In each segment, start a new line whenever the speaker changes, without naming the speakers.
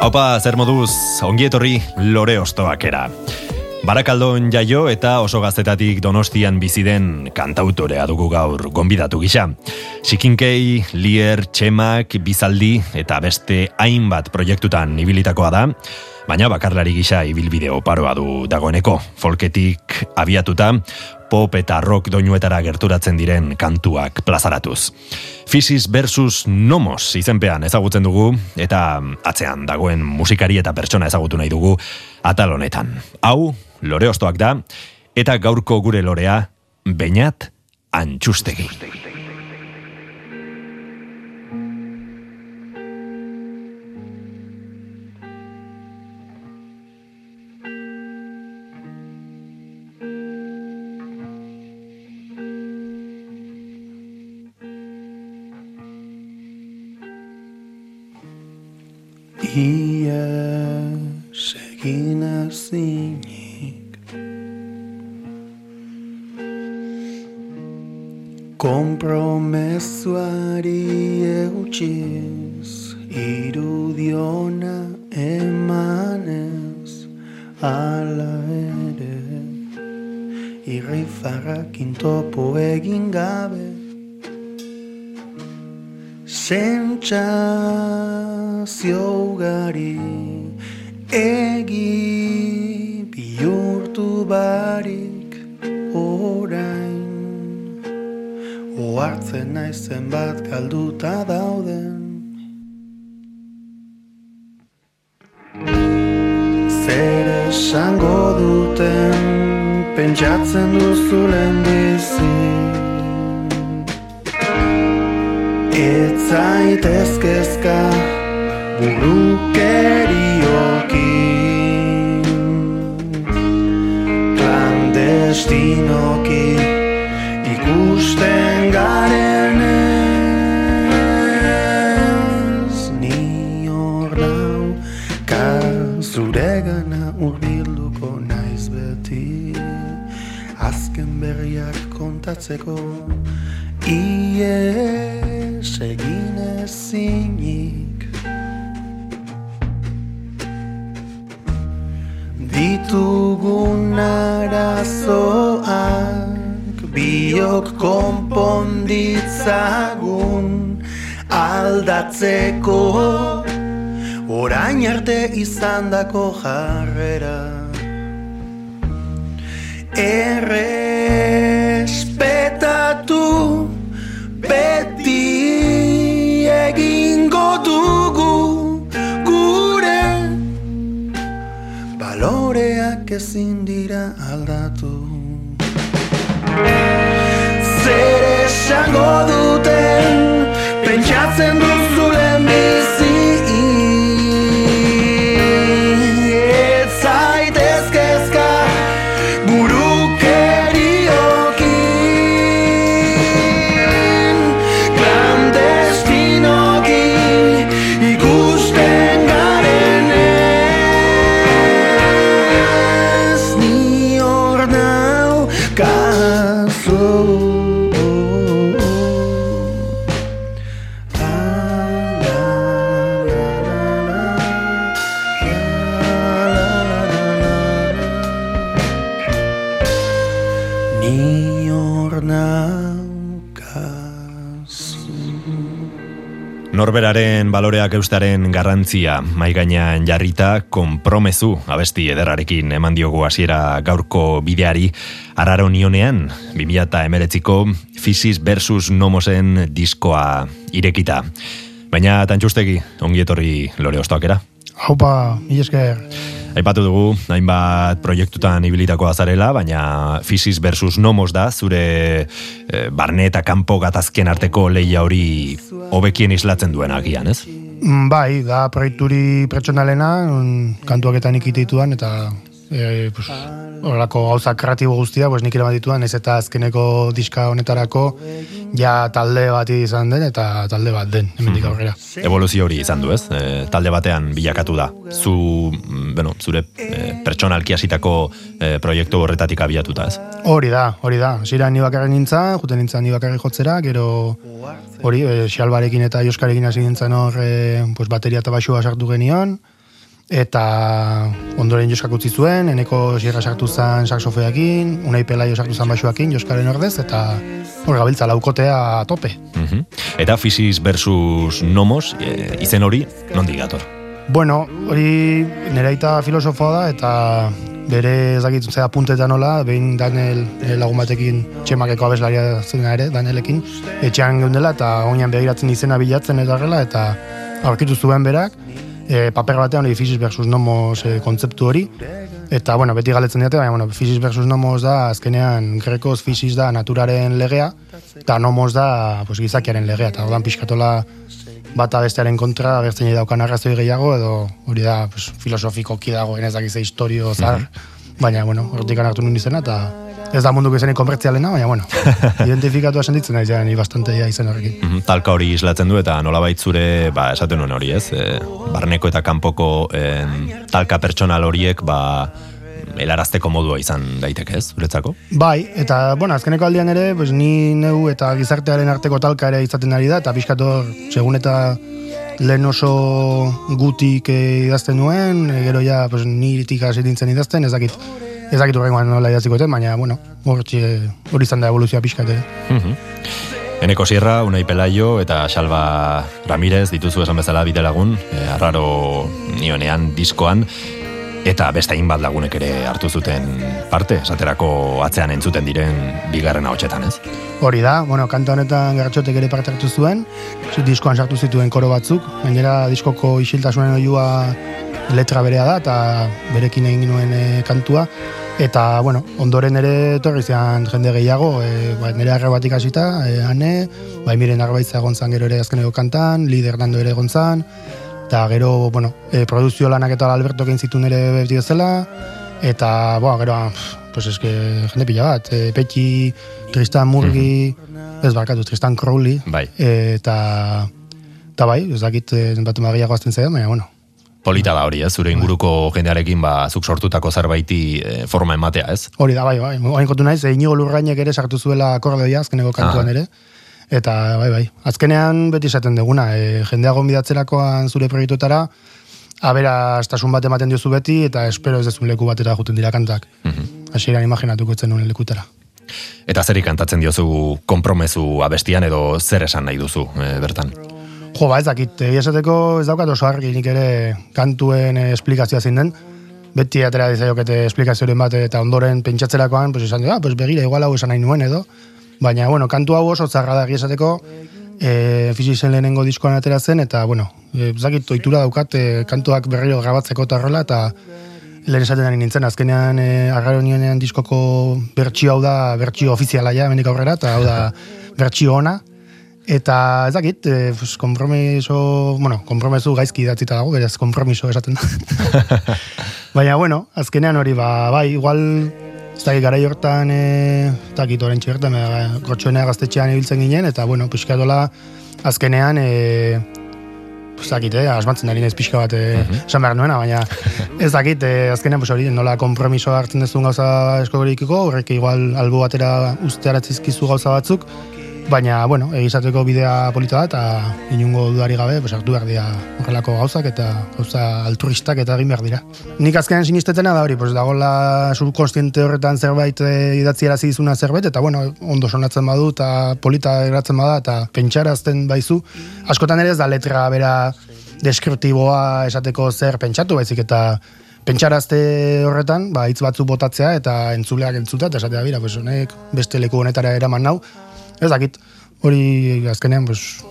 Haupa, zer moduz, ongi etorri lore ostoak era. Barakaldon jaio eta oso gaztetatik donostian bizi den kantautorea dugu gaur gonbidatu gisa. Sikinkei, Lier, Txemak, Bizaldi eta beste hainbat proiektutan ibilitakoa da, baina bakarlari gisa ibilbide oparoa du dagoeneko. Folketik abiatuta, pop eta rock doinuetara gerturatzen diren kantuak plazaratuz. Fisis versus Nomos izenpean ezagutzen dugu eta atzean dagoen musikari eta pertsona ezagutu nahi dugu atal honetan. Hau, lore ostoak da, eta gaurko gure lorea, bainat antxustegi.
Ia segin azinik Kompromesuari eutxiz Irudiona emanez Ala ere Irrifarrak intopo egin gabe Sentsazio ugari egi bihurtu barik orain. Oartzen naizen bat galduta dauden. Zer esango duten pentsatzen duzulen bizi Ez zaitezkezka burukeriokin Klandestinoki ikusten garen ez Ni hor nau zure gana urbilduko naiz beti. Azken berriak kontatzeko Ies ezinik Ditugun arazoak Biok konponditzagun. Aldatzeko Orain arte izandako jarrera. Errespetatu ezin dira aldatu Zer esango duten pentsatzen duzulen bizi
Norberaren baloreak eustaren garrantzia mai gainean jarrita konpromezu abesti ederrarekin eman diogu hasiera gaurko bideari araro nionean 2019ko Fisis versus Nomosen diskoa irekita. Baina tantxustegi ongi etorri lore ostoakera.
Haupa, mila esker.
Aipatu dugu, hainbat proiektutan ibilitakoa zarela, baina Fisis versus Nomos da, zure eh, barne eta kanpo gatazken arteko leia hori hobekien islatzen duen agian, ez?
Mm, Bai, da proiekturi pertsonalena, mm, kantuak eta nik eta e, pues, horrelako gauza kreatibo guztia, pues, nik eraman dituan, ez eta azkeneko diska honetarako, ja talde bat izan den, eta talde bat den, hemendik aurrera.
Evoluzio hori izan du, ez? E, talde batean bilakatu da. Zu, mm, bueno, zure e, pertsonalki hasitako e, proiektu horretatik abiatuta, ez?
Hori da, hori da. Zira ni bakarrik nintzen, juten nintzen ni bakarrik jotzera, gero hori, e, xalbarekin eta joskarekin hasi nintzen hor, e, pues, bateria eta basua sartu genion, eta ondoren joskak utzi zuen, eneko sierra sartu zen saxofeakin, unai pelaio sartu zen basuakin, joskaren ordez, eta hor gabiltza laukotea tope.
Mhm. Eta Physis versus Nomos, e, izen hori, nondik dator?
Bueno, hori nire aita filosofoa da, eta bere ezakit zera punteta nola, behin Daniel lagun batekin txemakeko abeslaria zena ere, Danielekin, etxean geundela, eta oinan begiratzen izena bilatzen eta horrela, eta aurkitu zuen berak, e, paper batean hori Physis versus Nomos e, kontzeptu hori, eta, bueno, beti galetzen diate, baina, bueno, Physis versus Nomos da, azkenean, grekoz Physis da naturaren legea, eta Nomos da, pues, gizakiaren legea, eta ordan pixkatola bata bestearen kontra agertzen daukan arrazoi gehiago, edo hori da, pues, filosofikoki dago, ez dakize historio zar, baina, bueno, hortik hartu nun izena, eta ez da munduko izenik konbertzialena, baina, bueno, identifikatu sentitzen naiz, ni bastante ja izen horrekin.
Mhm, Talka hori islatzen du eta nolabait zure, ba, esaten nuen hori, ez? E, barneko eta kanpoko em, talka pertsonal horiek, ba, helarazteko modua izan daiteke, ez? Zuretzako?
Bai, eta, bueno, azkeneko aldian ere, pues, ni neu eta gizartearen arteko talka ere izaten ari da, eta pixkator, segun eta lehen oso gutik eh, idazten nuen, eh, gero ja, pues, niritik hasi nintzen idazten, ez dakit, ez dakit horrengoan nola idatziko eten, baina, bueno, hori izan da evoluzioa pixkat ere.
Mhm. Eneko Sierra, Unai Pelaio eta Salva Ramirez dituzu esan bezala bidelagun, e, arraro nionean diskoan, eta beste hainbat lagunek ere hartu zuten parte, esaterako atzean entzuten diren bigarren ahotsetan, ez?
Hori da, bueno, kantu honetan gartxotek ere parte hartu zuen, diskoan sartu zituen koro batzuk, gainera diskoko isiltasunen oiua letra berea da, eta berekin egin nuen e, kantua, eta, bueno, ondoren ere etorri zian jende gehiago, e, ba, nire arrebatik hasita, e, ane, bai miren arbaitza egon gero ere azkeneko kantan, lider dando ere egon zan, eta gero, bueno, e, produzio lanak eta Alberto egin zituen ere beti bezala, eta, boa, gero, pff, pues eske, jende pila bat, e, Petxi, Tristan Murgi, ez barkatu, Tristan Crowley,
Bai.
e, eta, eta bai, ez dakit, bat magiago azten zaidan, baina, bueno,
Polita da hori, ez? Zure inguruko jendearekin ba, zuk sortutako zerbaiti e, forma ematea, ez?
hori da, bai, bai, hain kontu naiz, e, Inigo Lurrainek ere sartu zuela akordeoia, azkeneko kantuan
Ah.
ere, eta, bai, bai, azkenean beti esaten duguna, e, jendea gonbidatzerakoan zure proiektuetara, aberastasun bat ematen diozu beti, eta espero ez dezun leku batera juten dira kantak.
Mhm.
Hasieran imaginatuko etzen nuen lekutara.
Eta zeri kantatzen diozu konpromezu abestian edo zer esan nahi duzu e, bertan?
Jo, ba, ez dakit, egia esateko ez daukat oso argi nik ere kantuen eh, esplikazioa zein den. Beti atera dizaiokete esplikazioren bat eta ondoren pentsatzerakoan, pues esan du, ah, pues begira, igual hau esan nahi nuen edo. Baina, bueno, kantu hau oso zarra da esateko, e, fizisen lehenengo diskoan atera zen, eta, bueno, e, ez dakit, ohitura daukat, e, kantuak berriro grabatzeko eta horrela, eta lehen esaten ari nintzen, azkenean e, agarro nionean diskoko bertsio hau da, bertsio ofiziala ja, hemendik aurrera, eta hau da bertsio ona, Eta ez dakit, e, pues, kompromiso, bueno, kompromiso gaizki idatzita dago, beraz kompromiso esaten da. Baina, bueno, azkenean hori, ba, bai, igual, ez dakit, garai hortan, e, ez dakit, orain txertan, e, gotxoenea gaztetxean ibiltzen ginen, eta, bueno, pixkatola, azkenean, e, ez dakit, eh, asmatzen ari naiz pixka bat eh, esan behar nuena, baina ez dakit, eh, azkenean pues, hori, nola kompromisoa hartzen duzun gauza eskolorikiko, horrek igual albo batera ustearatzizkizu gauza batzuk, baina, bueno, egizateko bidea polita da, eta inungo dudari gabe, pues, hartu behar dira horrelako gauzak, eta gauza altruistak eta egin behar dira. Nik azkenean sinistetena da hori, pues, dagoela subkonstiente horretan zerbait e, idatziarazi dizuna zerbait, eta bueno, ondo sonatzen badu, eta polita geratzen bada, eta pentsarazten baizu. Askotan ere ez da letra bera deskriptiboa esateko zer pentsatu, baizik eta pentsarazte horretan, ba, hitz batzuk botatzea eta entzuleak entzuta, eta esatea bira, pues, honek beste leku honetara eraman nau. Ez dakit, hori azkenean, pues,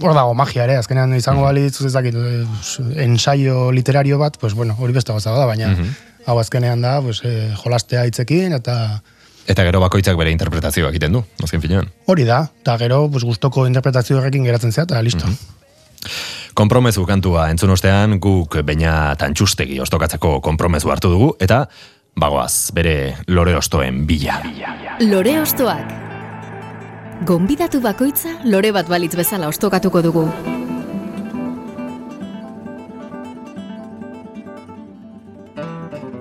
hor dago magia ere, azkenean izango balitz, ez dakit, eh, ensaio literario bat, pues, bueno, hori beste gauza da, baina hau azkenean da, pues, eh, jolastea hitzekin, eta
Eta gero bakoitzak bere interpretazioa egiten du, azken finean.
hori da, eta gero, pues, gustoko interpretazio horrekin geratzen zea, eta listo.
Kompromezu kantua entzun ostean guk baina tantxustegi ostokatzeko kompromezu hartu dugu eta bagoaz bere lore ostoen bila.
Lore ostoak. Gonbidatu bakoitza lore bat balitz bezala ostokatuko dugu.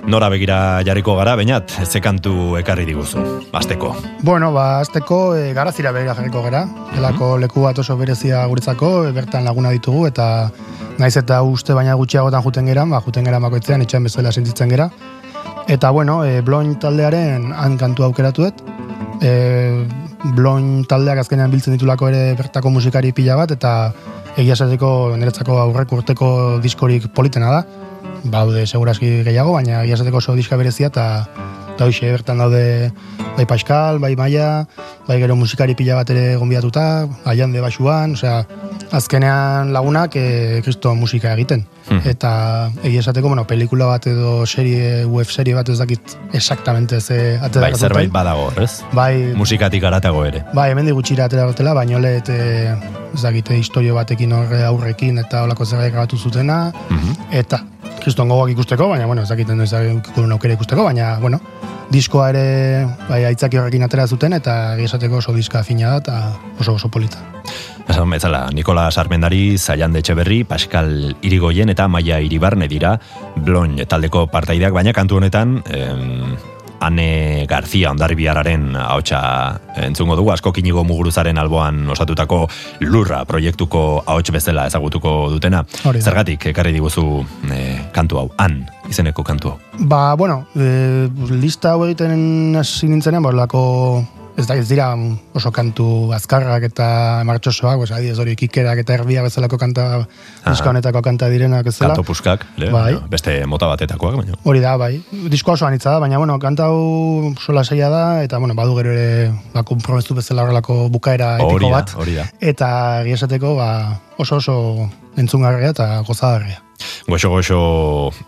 Nora begira jarriko gara, bainat, ze kantu ekarri diguzu, azteko.
Bueno, ba, azteko e, garazira begira jarriko gara. Elako leku bat oso berezia guretzako, e, bertan laguna ditugu, eta naiz eta uste baina gutxiagotan juten gera, ba, juten gera bakoitzean, itxan bezala sentitzen gera. Eta, bueno, e, Bloin taldearen han kantu aukeratuet. E, Bloin taldeak azkenean biltzen ditulako ere bertako musikari pila bat, eta egia esateko niretzako aurrek urteko diskorik politena da. Baude segurazki gehiago, baina egia esateko oso diska berezia, eta eta hoxe bertan daude bai Pascal, bai Maia, bai gero musikari pila bat ere gonbidatuta, aian de basuan, osea, azkenean lagunak e, kristo musika egiten.
Mhm.
Eta egia esateko, bueno, pelikula bat edo serie, web serie bat ez dakit exactamente ze atera
Bai, zerbait badago, ez?
Bai,
Musikatik aratago ere.
Bai, hemen gutxira atera batela, baina let, e, ez dakite, historio batekin horre aurrekin eta olako zerbait grabatu zutena,
Mhm.
eta kriston gogoak ikusteko, baina, bueno, ez dakiten ez dakiten aukera ikusteko, baina, bueno, diskoa ere, bai, aitzaki horrekin atera zuten, eta egia esateko oso diska fina da, eta oso oso polita.
Esan bezala, Nikola Sarmendari, Zaian Etxeberri, Pascal Irigoyen eta Maia Iribarne dira Bloin taldeko partaideak, baina kantu honetan em, Ane Garzia ondarribiararen ahotsa entzungo dugu, asko kinigo muguruzaren alboan osatutako lurra proiektuko ahots bezala ezagutuko dutena.
Hori da.
Zergatik ekarri diguzu eh, kantu hau, han, izeneko kantu hau.
Ba, bueno, e, lista hau egiten hasi nintzenean, borlako, ez da, ez dira oso kantu azkarrak eta martxosoak, pues, adibidez hori kikerak eta erbia bezalako kanta, diska honetako kanta direnak ez dela.
Kanto puskak, le,
Bai.
beste mota batetakoak, baina.
Hori da, bai. Disko oso anitza da, baina, bueno, kanta hau sola saia da, eta, bueno, badu gero ere, ba, kompromestu bezala horrelako bukaera
Hori
epiko
da,
bat.
hori da.
Eta, egia esateko, ba, oso oso entzungarria eta gozagarria.
Goxo goxo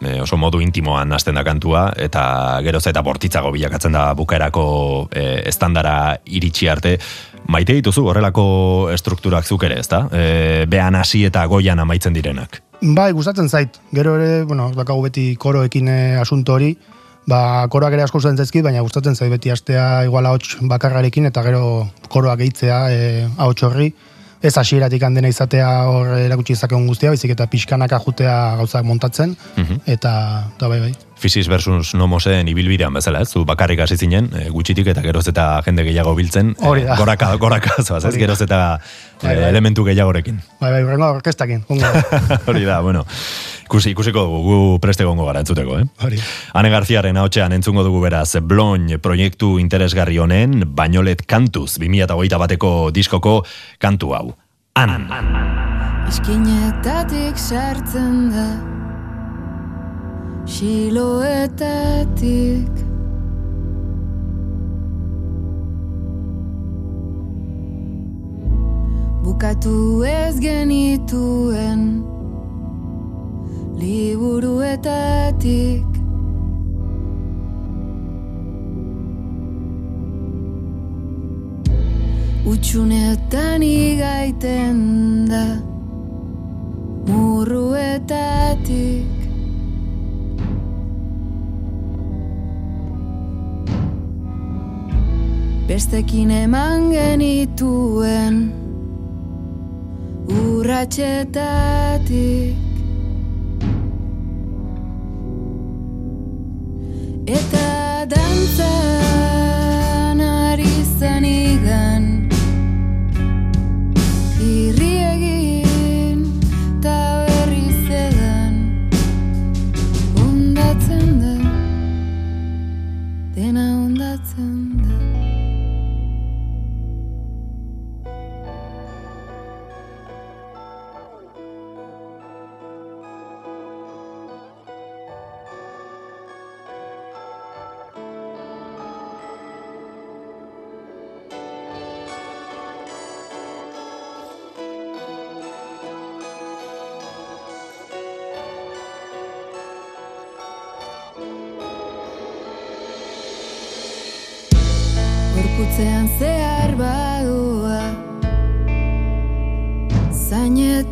eh, oso modu intimoan hasten da kantua eta geroz eta bortitzago bilakatzen da bukaerako eh, estandara iritsi arte. Maite dituzu horrelako estrukturak zuk ere, ezta? Eh, behan hasi eta goian amaitzen direnak.
Bai, gustatzen zait. Gero ere, bueno, ez bakagu beti koroekin asunto hori, ba, koroak ere asko gustatzen zaizkit, baina gustatzen zait beti astea igual ahots bakarrarekin eta gero koroak gehitzea eh, ahots horri. Ez hasieratik handena izatea hor erakutsi izakeun guztia, baizik eta pixkanaka jutea gauzak montatzen,
Mhm.
eta, eta bai, bai.
Fisis versus nomosen ibilbidean bezala, ez? Zu bakarrik hasi zinen, eh, gutxitik eta geroz eta jende gehiago biltzen, eh,
Hori da.
goraka, goraka, zoaz, ez? Geroz eta
bai.
elementu gehiagorekin.
Bai, bai, urrengo orkestakin.
Hori da, bueno, ikusi, ikusiko dugu, gu preste gongo gara entzuteko, eh?
Hori.
Ane Garziaren haotxean entzungo dugu beraz Bloin proiektu interesgarri honen Bainolet kantuz 2008 bateko diskoko kantu hau. Han.
Eskinetatik sartzen da Siloetatik Bukatu ez genituen Liburuetatik Utsunetan igaiten da Murruetatik Bestekin eman genituen Urratxetatik. Eta dantzan ari zanigan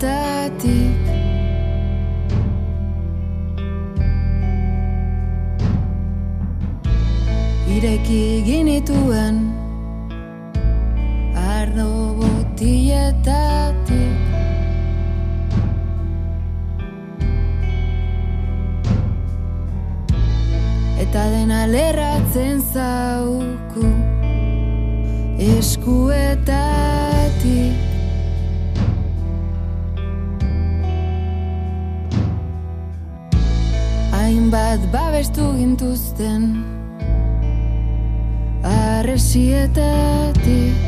Oinetatik Ireki ginituen ardo botietatik. Eta dena lerratzen zauku eskuetatik babestu gintuzten. Arresietatik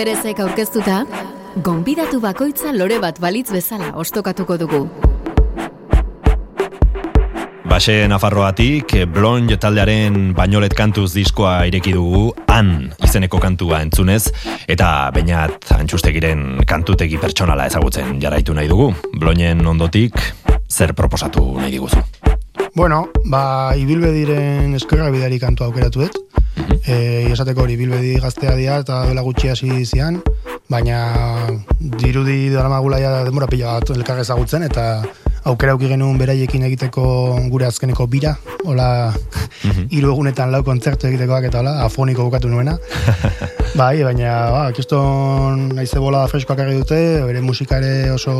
Perezek aurkeztuta, gonbidatu bakoitza lore bat balitz bezala ostokatuko dugu.
Base Nafarroatik, Blonj taldearen bainolet kantuz diskoa ireki dugu, han izeneko kantua entzunez, eta bainat antxustegiren kantutegi pertsonala ezagutzen jarraitu nahi dugu. Blonjen ondotik, zer proposatu nahi diguzu?
Bueno, ba, ibilbediren eskerra bidari kantu aukeratu dut. E, esateko hori ibilbedi gaztea dira eta duela gutxi hasi zian, baina dirudi dara magulaia denbora pila bat elkar ezagutzen eta aukera auki genuen beraiekin egiteko gure azkeneko bira, hola hiru egunetan lau kontzertu egitekoak eta hola, afoniko bukatu nuena. bai, baina, ba, kiston naize bola freskoak egin dute, bere musika ere oso,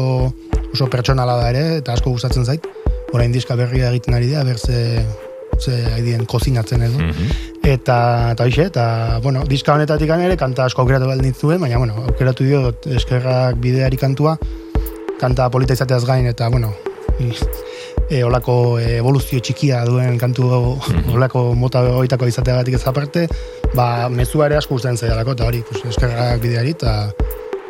oso pertsonala da ere, eta asko gustatzen zait. Orain diska berria egiten ari dira, berze ze haidien kozinatzen edo. Eta, eta hoxe, eta, bueno, diska honetatik ere, kanta asko aukeratu behar nintzuen, baina, bueno, aukeratu dio eskerrak bideari kantua, kanta polita izateaz gain, eta, bueno, e, olako evoluzio txikia duen kantu olako mota hoitako izateagatik ez aparte, ba, mezua ere asko usten zaidalako, eta hori, pues, eskerrak bideari, eta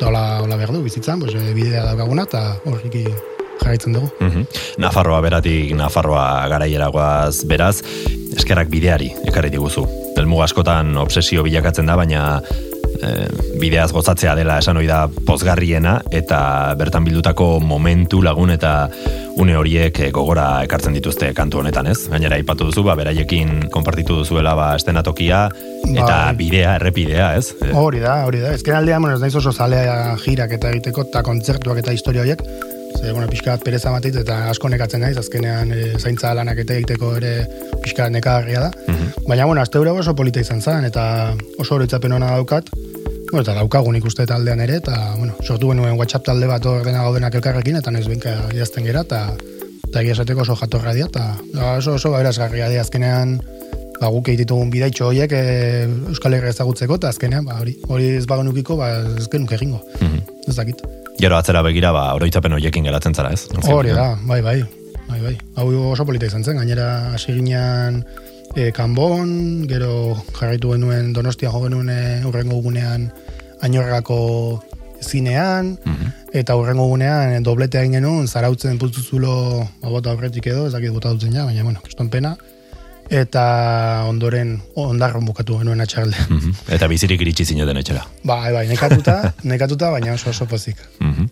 eta hola, hola behar du, bizitzan, pues, bidea daukaguna, eta horriki jarraitzen dugu.
Mhm. Nafarroa beratik, Nafarroa garaieragoaz beraz, eskerrak bideari ekarri diguzu. Delmuga askotan obsesio bilakatzen da, baina e, bideaz gozatzea dela esan ohi da pozgarriena eta bertan bildutako momentu lagun eta une horiek eh, gogora ekartzen dituzte kantu honetan, ez? Gainera aipatu duzu, ba, beraiekin konpartitu duzuela ba, estenatokia eta
Bai.
bidea, errepidea, ez?
Hori da, hori da. Ezken aldean, bueno, ez naiz oso zalea jirak eta egiteko, eta kontzertuak eta historia horiek. Ze, bueno, pixka bat pereza matit, eta asko nekatzen naiz, azkenean e, zaintza lanak eta egiteko ere pixka nekagarria da. Baina, bueno, azte oso polita izan zen, eta oso oroitzapen ona daukat. Bueno, eta daukagun ikuste taldean ere, eta, bueno, sortu genuen WhatsApp talde bat ordena gaudenak elkarrekin, eta naiz benka idazten gera, eta eta egia esateko oso jatorra dira, eta oso, oso berazgarria dira azkenean, ba, guk egitugun bidaitxo horiek e, Euskal Herria ezagutzeko, eta azkenean, ba, hori, hori ez bagenukiko, ba, ez genuke egingo. Ez dakit.
Gero atzera begira, ba, oroitzapen horiekin geratzen zara, ez?
Hori da, bai, bai, bai, bai. Hau oso polita izan zen, gainera hasi ginean e, kanbon, gero jarraitu genuen donostia jo genuen e, urrengo gunean ainorrako zinean, eta urrengo gunean doblete egin genuen, zarautzen putzuzulo ba, bota aurretik edo, ez dakit bota dutzen ja, baina, bueno, kriston pena. Eta ondoren ondarron bukatu genuen atxaralde.
Mhm. Eta bizirik iritsi zineten etxera.
Bai, bai, nekatuta, nekatuta, baina oso oso pozik.
Mhm.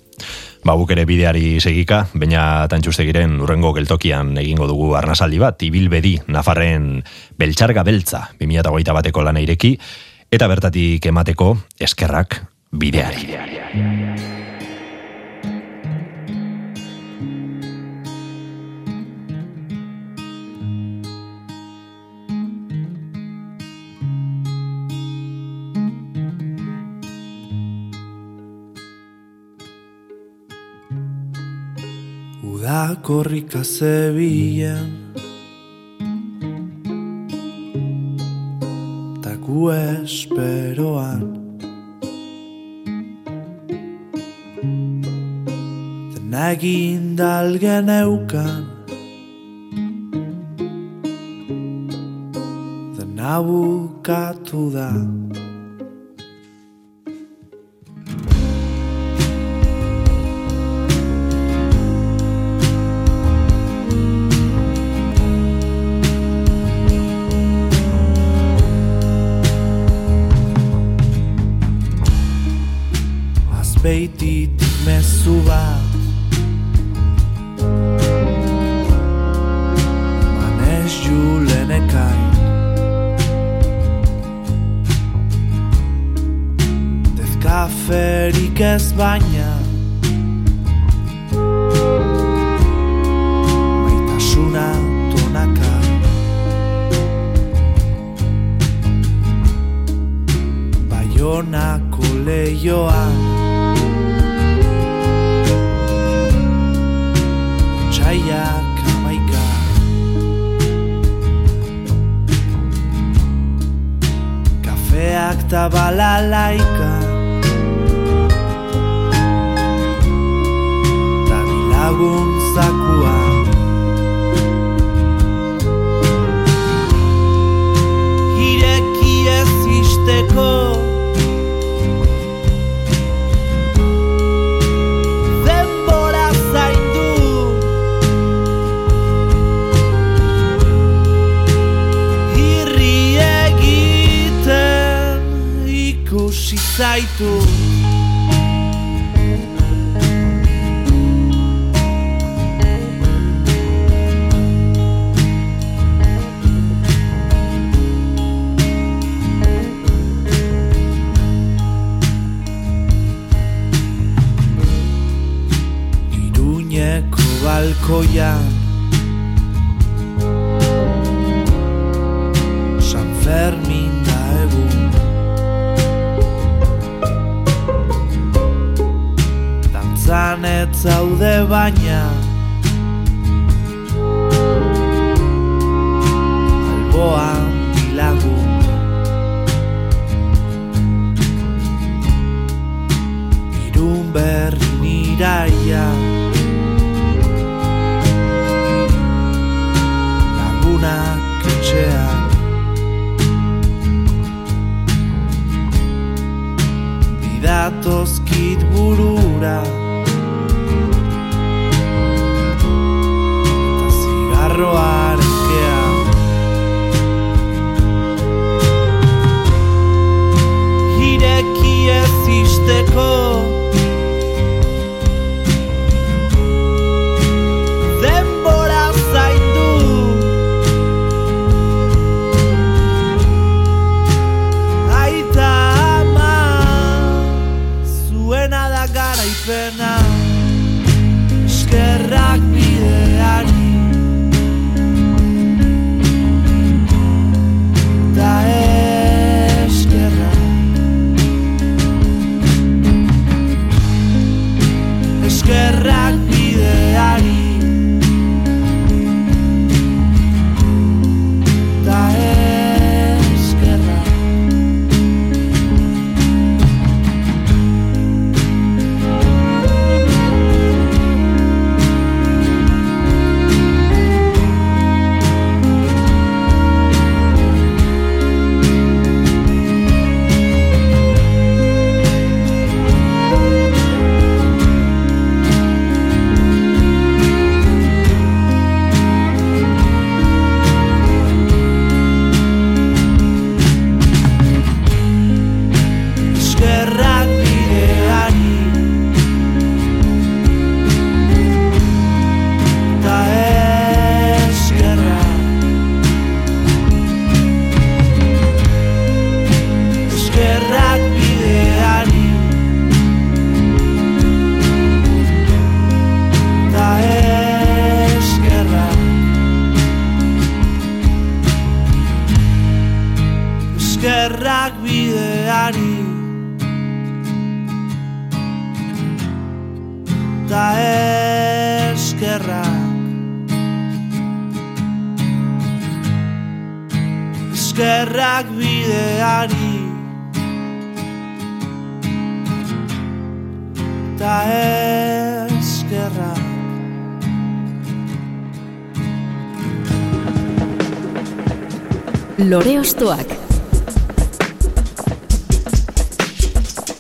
Ba, guk ere bideari segika, baina tantxustegiren urrengo geltokian egingo dugu arnasaldi bat, ibilbedi Nafarren beltxarga beltza 2008 bateko lana ireki, eta bertatik emateko eskerrak bideari.
Udak horrika zebilen Ta gu esperoan Dena egin dalgen eukan Dena bukatu da Azpeititik mezu bat. Manez julen ekai Dezkaferik ez baina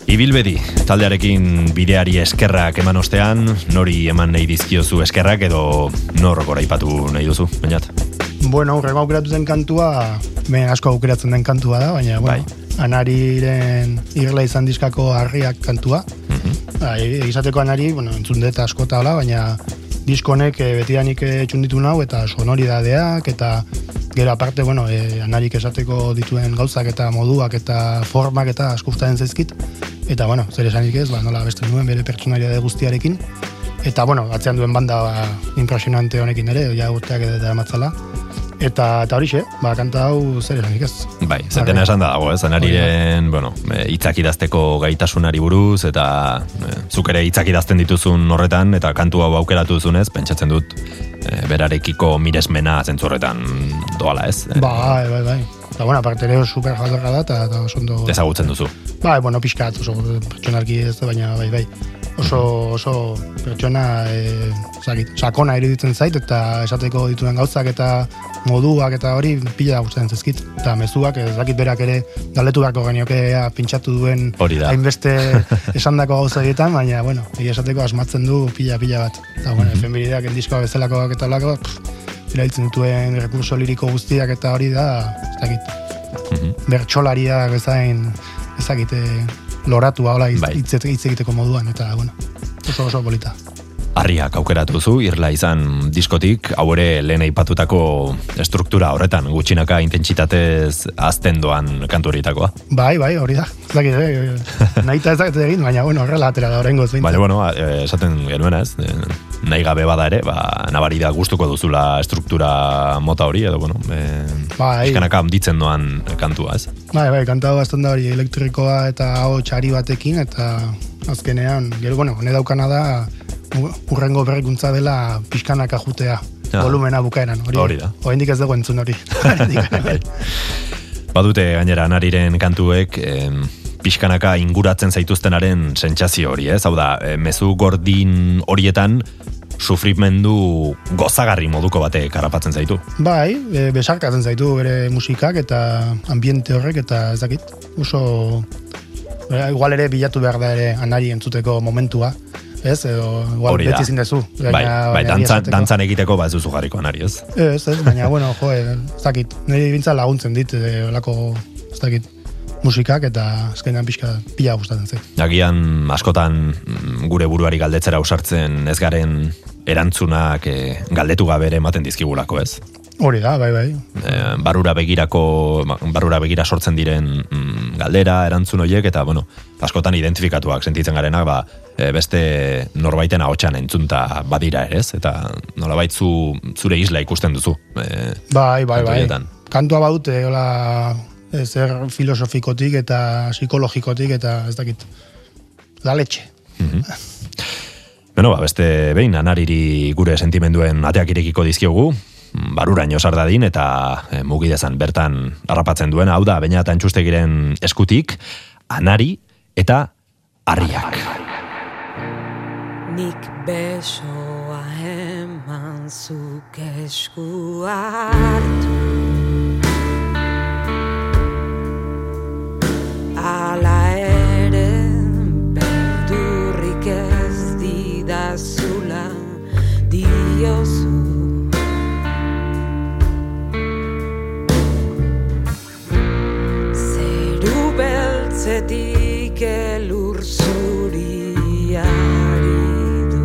Ibilbedi, taldearekin bideari eskerrak eman ostean, nori eman nahi dizkiozu eskerrak edo nor goraipatu nahi duzu, bainat?
Bueno, urrengo aukeratu den kantua, ben asko aukeratzen den kantua da, baina, bueno, anariren irla izan diskako harriak kantua. Bai, izateko anari, bueno, entzun dut asko eta hola, baina disko honek eh, betidanik eh, txunditu nau eta sonoridadeak eta gero aparte, bueno, eh, anarik esateko dituen gauzak eta moduak eta formak eta asko gustatzen zaizkit. Eta, bueno, zer esanik ez, ba, nola beste nuen bere pertsonaria guztiarekin. Eta, bueno, atzean duen banda ba, impresionante honekin ere, ja urteak edo matzala. Eta, eta horixe, ba, kanta hau zer esanik ez.
Bai, zentena esan da dago, ez? Anariren, bueno, e, hitzak idazteko gaitasunari buruz, eta e, zuk ere hitzak idazten dituzun horretan, eta kantu hau aukeratu duzunez, pentsatzen dut, e, berarekiko miresmena zentzu horretan doala, ez?
Bai, bai, bai. Eta, bueno, aparte ere super jatorra da, eta, eta oso ondo...
Ezagutzen duzu.
Bai, bueno, pixkat, oso pertsonalki ez da, baina bai, bai. Oso, oso pertsona, e, zakit, sakona iruditzen zait, eta esateko dituen gauzak eta moduak eta hori pila gustatzen zaizkit. Eta mezuak, ez dakit berak ere galdetu beharko genioke ea pintxatu duen
Hori da.
hainbeste esandako gauza horietan, baina, bueno, esateko asmatzen du pila-pila bat. Eta, bueno,
Mhm.
efemerideak diskoak bezalakoak eta olako, erabiltzen dituen rekurso liriko guztiak eta hori da, ez dakit,
Mhm.
bertsolariak bezain ezagite loratua hola hitz
Bai.
egiteko moduan eta bueno oso oso polita
Harriak aukeratu duzu, irla izan diskotik, hau ere lehen aipatutako estruktura horretan, gutxinaka intentsitatez azten doan kantu horietakoa.
bai bai hori da ez dakit eh, nahi eta ez dakit egin baina bueno horrela atera da horrengo zein
Baina, bueno, eh, esaten genuena ez, eh, nahi gabe bada ere, ba, nabari da gustuko duzula struktura mota hori, edo, bueno, e,
Bai.
pixkanaka handitzen doan kantua, ez?
Bai, bai, kanta bastan da hori elektrikoa eta hau txari batekin, eta azkenean, gero, bueno, hone daukana da, urrengo berrikuntza dela pixkanaka jutea,
Ah.
volumena bukaeran. Hori,
Hori da.
Oraindik ez dugu entzun hori.
Bai. Badute gainera anariren kantuek em, pixkanaka inguratzen zaituztenaren sentsazio hori, ez? Hau da, e, mezu gordin horietan sufrimendu gozagarri moduko batek harrapatzen zaitu.
bai, e, besarkatzen zaitu bere musikak eta ambiente horrek eta ez dakit, oso e, igual ere bilatu behar da ere anari entzuteko momentua, ez? Edo igual
Hori
beti ezin dezu.
Bai, bai,
baina
dantzan, dantzan egiteko ba ez duzu jarriko anari, ez?
Ez, ez, baina, bueno, jo, ez dakit, niri bintza laguntzen dit, e, olako, ez dakit, musikak eta azkenean pixka pila gustatzen zait.
Agian askotan gure buruari galdetzera ausartzen ez garen erantzunak e, galdetu gabe ere ematen dizkigulako, ez?
Hori da, bai, bai.
e, barrura begirako ba, barrura begira sortzen diren mm, galdera erantzun horiek eta bueno askotan identifikatuak sentitzen garenak ba, e, beste norbaiten ahotsan entzunta badira ere ez eta nolabait zu zure isla ikusten duzu e,
Bai, bai, bai. Kantua badute, hola, zer filosofikotik eta psikologikotik eta ez dakit, la letxe.
Beno, ba, beste behin anariri gure sentimenduen ateak irekiko dizkiogu, baruraino sardadin eta e, mugidezan bertan harrapatzen duena, hau da, baina eta entxustegiren eskutik, anari eta harriak.
Nik besoa eman zuk esku hartu Ala ere beldurrik ez didazula diozu. Zeru beltzetik elur zuriari du.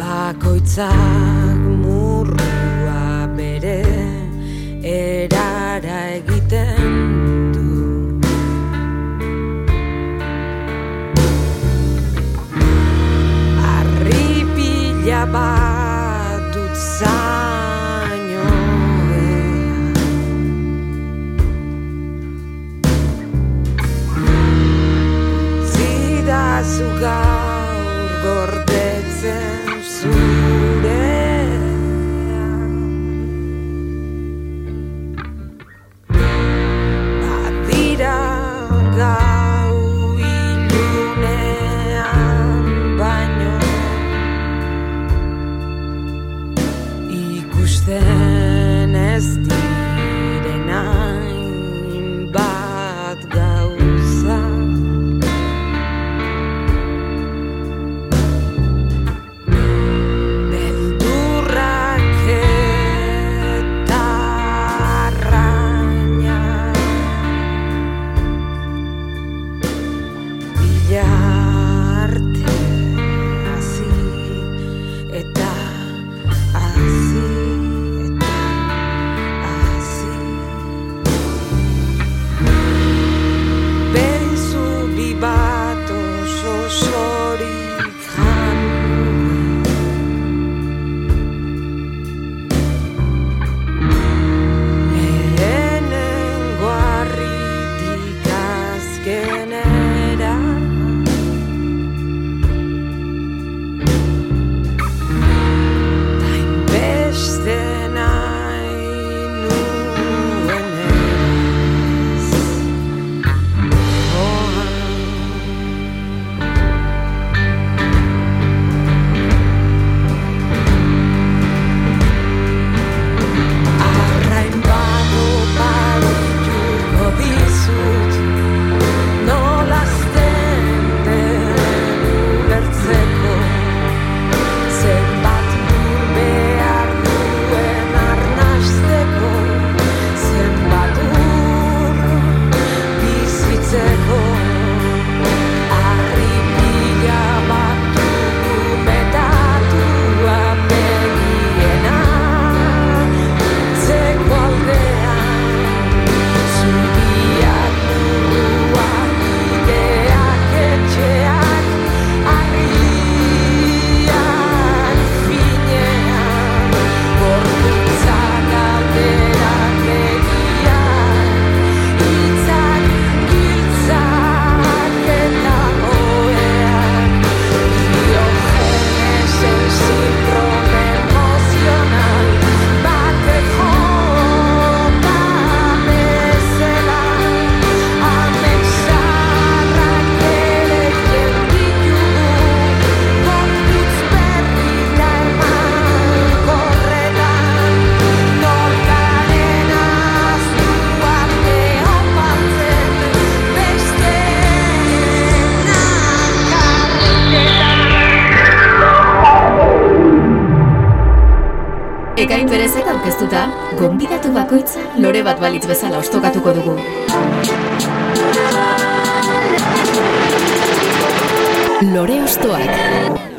Bakoitzak
perezek aurkeztuta, gonbidatu bakoitza lore bat balitz bezala ostokatuko dugu. Lore ostoak.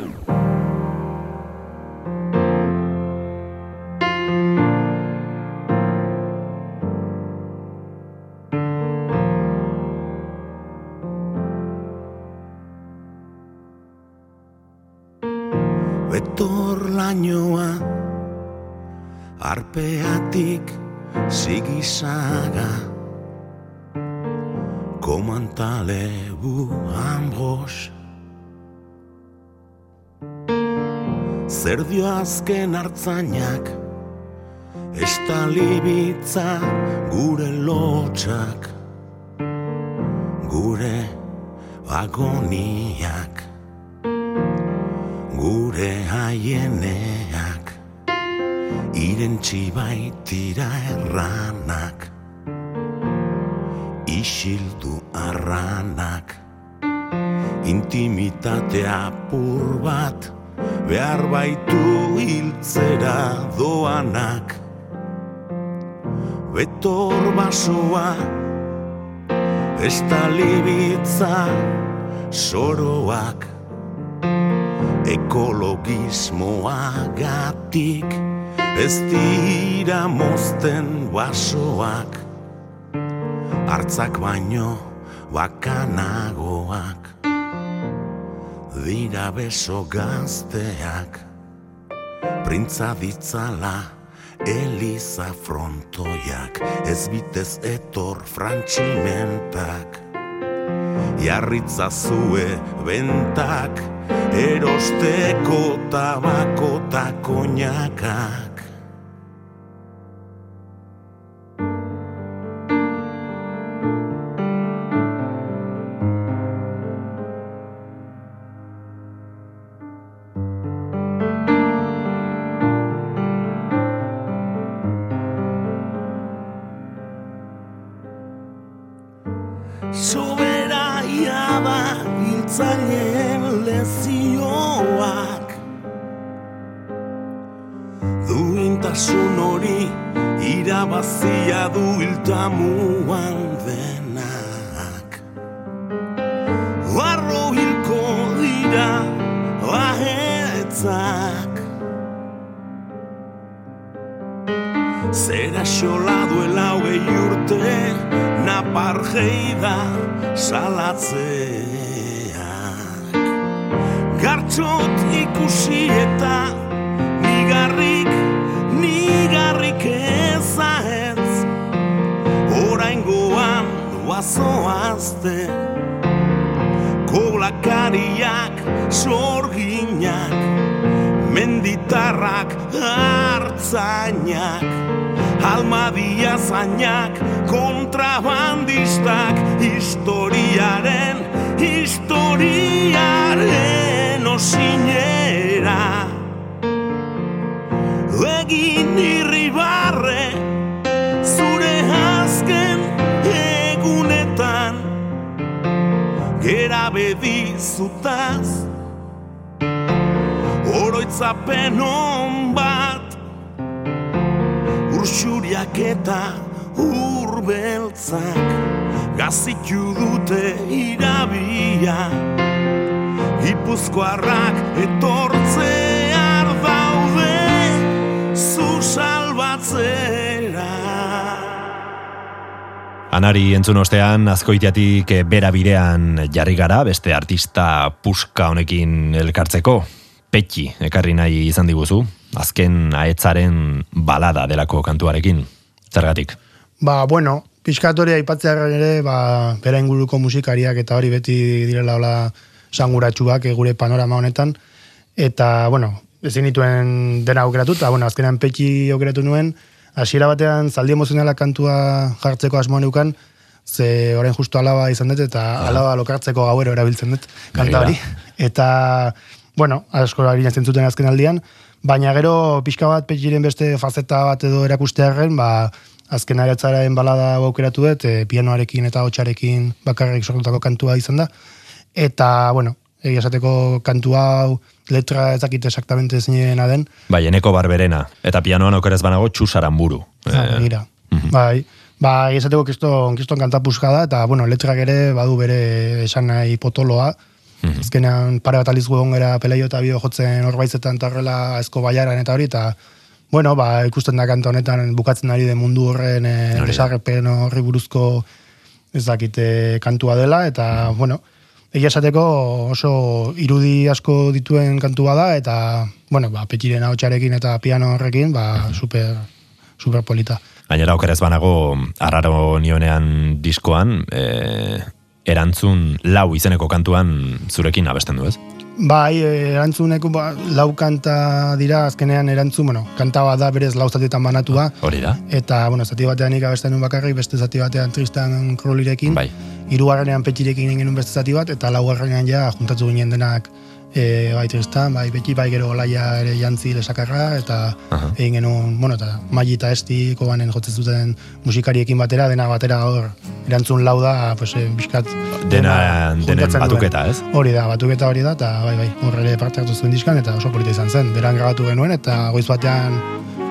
Arpeatik sigisaga Komantale bu ambos Zer dio azken hartzainak? Estalibitza gure lotxak Gure agoniak. Gure haieneak irentxi baitira erranak. Isildu arranak. Intimitate apur bat. Behar baitu hiltzera doanak. Betor basoa estalibitza soroak. Ekologismoagatik ez dira mozten basoak hartzak baino bakanagoak. Dira beso gazteak printza ditzala Eliza frontoiak. Ez bitez etor frantximentak jarritza zue bentak erosteko tabako ta du hiltamuan denak Barro hilko dira bahetzak Zera xola duela hogei urte Naparjeida salatzeak Gartxot ikusi eta Nigarrik, nigarrik ezaetz Oraingoan doazoazte Kolakariak, sorginak Menditarrak, hartzainak Almadia zainak, kontrabandistak Historiaren, historiaren osinera. Egin irribarre, Gera bedizutaz, oroitzapen hon bat Ursuriak eta urbeltzak Gazitu dute irabia. Gipuzkoarrak etortzear daude Zu salbatzera
Anari entzun ostean, azkoitiatik eh, bera bidean jarri gara, beste artista puska honekin elkartzeko. Petxi, ekarri nahi izan diguzu, azken aetzaren balada delako kantuarekin. Zergatik.
Ba, bueno, pixkatoria aipatzearen ere, ba, bera inguruko musikariak eta hori beti direla hola sanguratsuak eh, gure panorama honetan. Eta, bueno, ezin dituen dena aukeratu, eta, bueno, azkenean petxi aukeratu nuen, hasiera batean zaldi emozionala kantua jartzeko asmoa neukan, ze orain justu alaba izan dut, eta alaba lokartzeko gauero erabiltzen dut, kanta hori. Eta, bueno, asko ari zentzuten azken aldian, baina gero pixka bat petxiren beste fazeta bat edo erakustearen, ba, azken aretzaren balada aukeratu dut, e, pianoarekin eta hotxarekin bakarrik sortutako kantua izan da. Eta, bueno, egia esateko kantu hau, letra ez dakit exactamente zeinena den,
Bai, eneko barberena. Eta pianoan okerez banago txusaran buru.
Ah, begira. Bai, ba, esateko kiston, kiston kanta puska da, eta, bueno, letrak ere badu bere esan nahi potoloa. Azkenean pare bat aliz egon gara peleio eta bio jotzen horbaizetan eta horrela ezko baiaran eta hori, eta, bueno, ba, ikusten da kanta honetan bukatzen ari den mundu horren e,
da.
desarrepen horri buruzko ez dakite kantua dela, eta, bueno, egia esateko oso irudi asko dituen kantua da, eta, bueno, ba, petxiren haotxarekin eta piano horrekin, ba, super, super polita.
Gainera okerez banago, arraro nionean diskoan, e, erantzun lau izeneko kantuan zurekin abesten du, ez?
Bai, eh, erantzuneko ba, lau kanta dira, azkenean erantzun, bueno, kanta bat da berez lau zatietan banatua,
Hori da?
eta, bueno, zati batean nik abesten nuen bakarrik, beste zati batean Tristan Crowleyrekin,
Bai.
hirugarrenean petxirekin egin beste zati bat, eta laugarrenean ja juntatu ginen denak e, bai Tristan, bai Betxi, bai gero laia ere jantzi lesakarra, eta
Aha.
egin genuen, bueno, eta Magi eta Esti kobanen jotzen zuten musikariekin batera, dena batera hor, erantzun lau da, pues, eh, bizkat,
Dena,
duen.
batuketa, ez?
Hori da, batuketa hori da, eta bai, bai, horre ere parte hartu zuen diskan, eta oso polita izan zen. Beran grabatu genuen, eta goiz batean,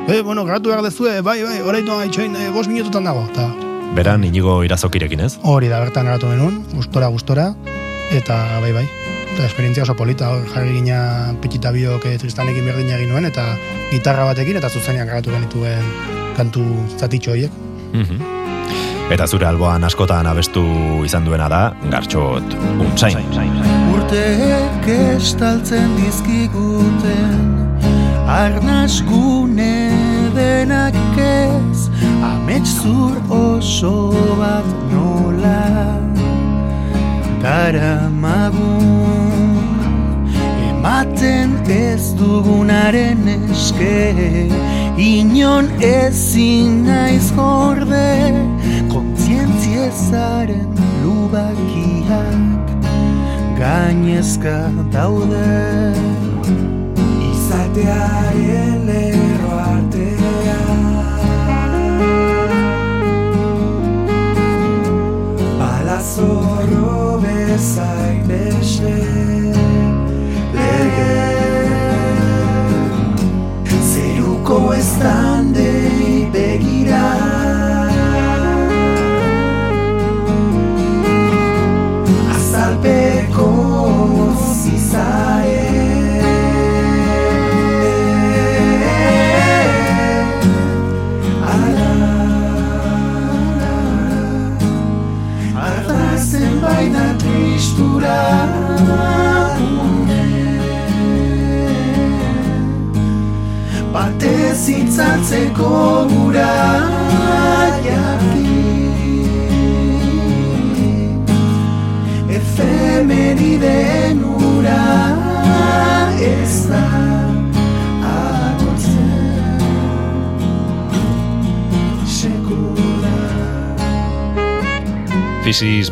e, bueno, grabatu behar dezue, bai, bai, horreitu haitxoin, e, bost minututan dago, eta
Beran, inigo irazokirekin, ez?
hori da, bertan grabatu genuen, gustora, gustora, eta bai, bai, eta esperientzia oso polita, hor jarri gina petxita biok eh, tristanekin berdina egin nuen, eta gitarra batekin, eta zuzenean grabatu genituen kantu zatitxo horiek.
Mhm. Eta zure alboan askotan abestu izan duena da, gartxot untzain.
urteek estaltzen dizkiguten arnaz gune denak ez amets zur oso bat nola daramagun ematen ez dugunaren eske inon ezin naiz gorde kontzientziezaren lubakiak gainezka daude. Izatearen lerro artea. Palazorro bezain beste Zeruko estandei begira azalpeko zizae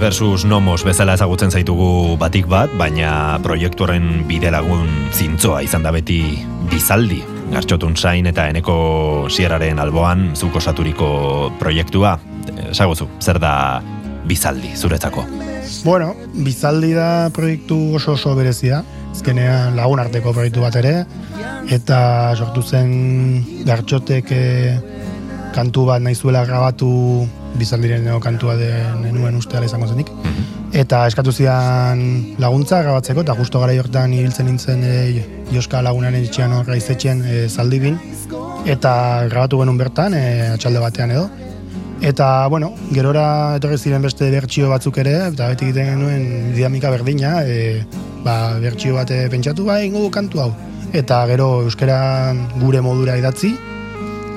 versus Nomos bezala ezagutzen zaitugu batik bat, baina proiektu horren bidelagun zintzoa izan da beti bizaldi. Gartxotun zain eta eneko sierraren alboan zuk osaturiko proiektua. Esaguzu, zer da bizaldi zuretzako?
Bueno, bizaldi da proiektu oso oso berezia, azkenean lagun arteko proiektu bat ere, eta sortu zen gartxotek eh, kantu bat nahizuela grabatu bizaldiren kantua den nuen uste ala izango zenik. Eta eskatu zidan laguntza grabatzeko, eta justo gara hortan ibiltzen nintzen e, Joska lagunaren etxean horra izetxean e, zaldibin, eta grabatu genuen bertan, e, atxalde batean edo. Eta, bueno, gerora etorri ziren beste bertsio batzuk ere, eta beti egiten genuen dinamika berdina, e, ba, bertsio bate pentsatu, ba, ingo kantu hau. Eta gero euskera gure modura idatzi,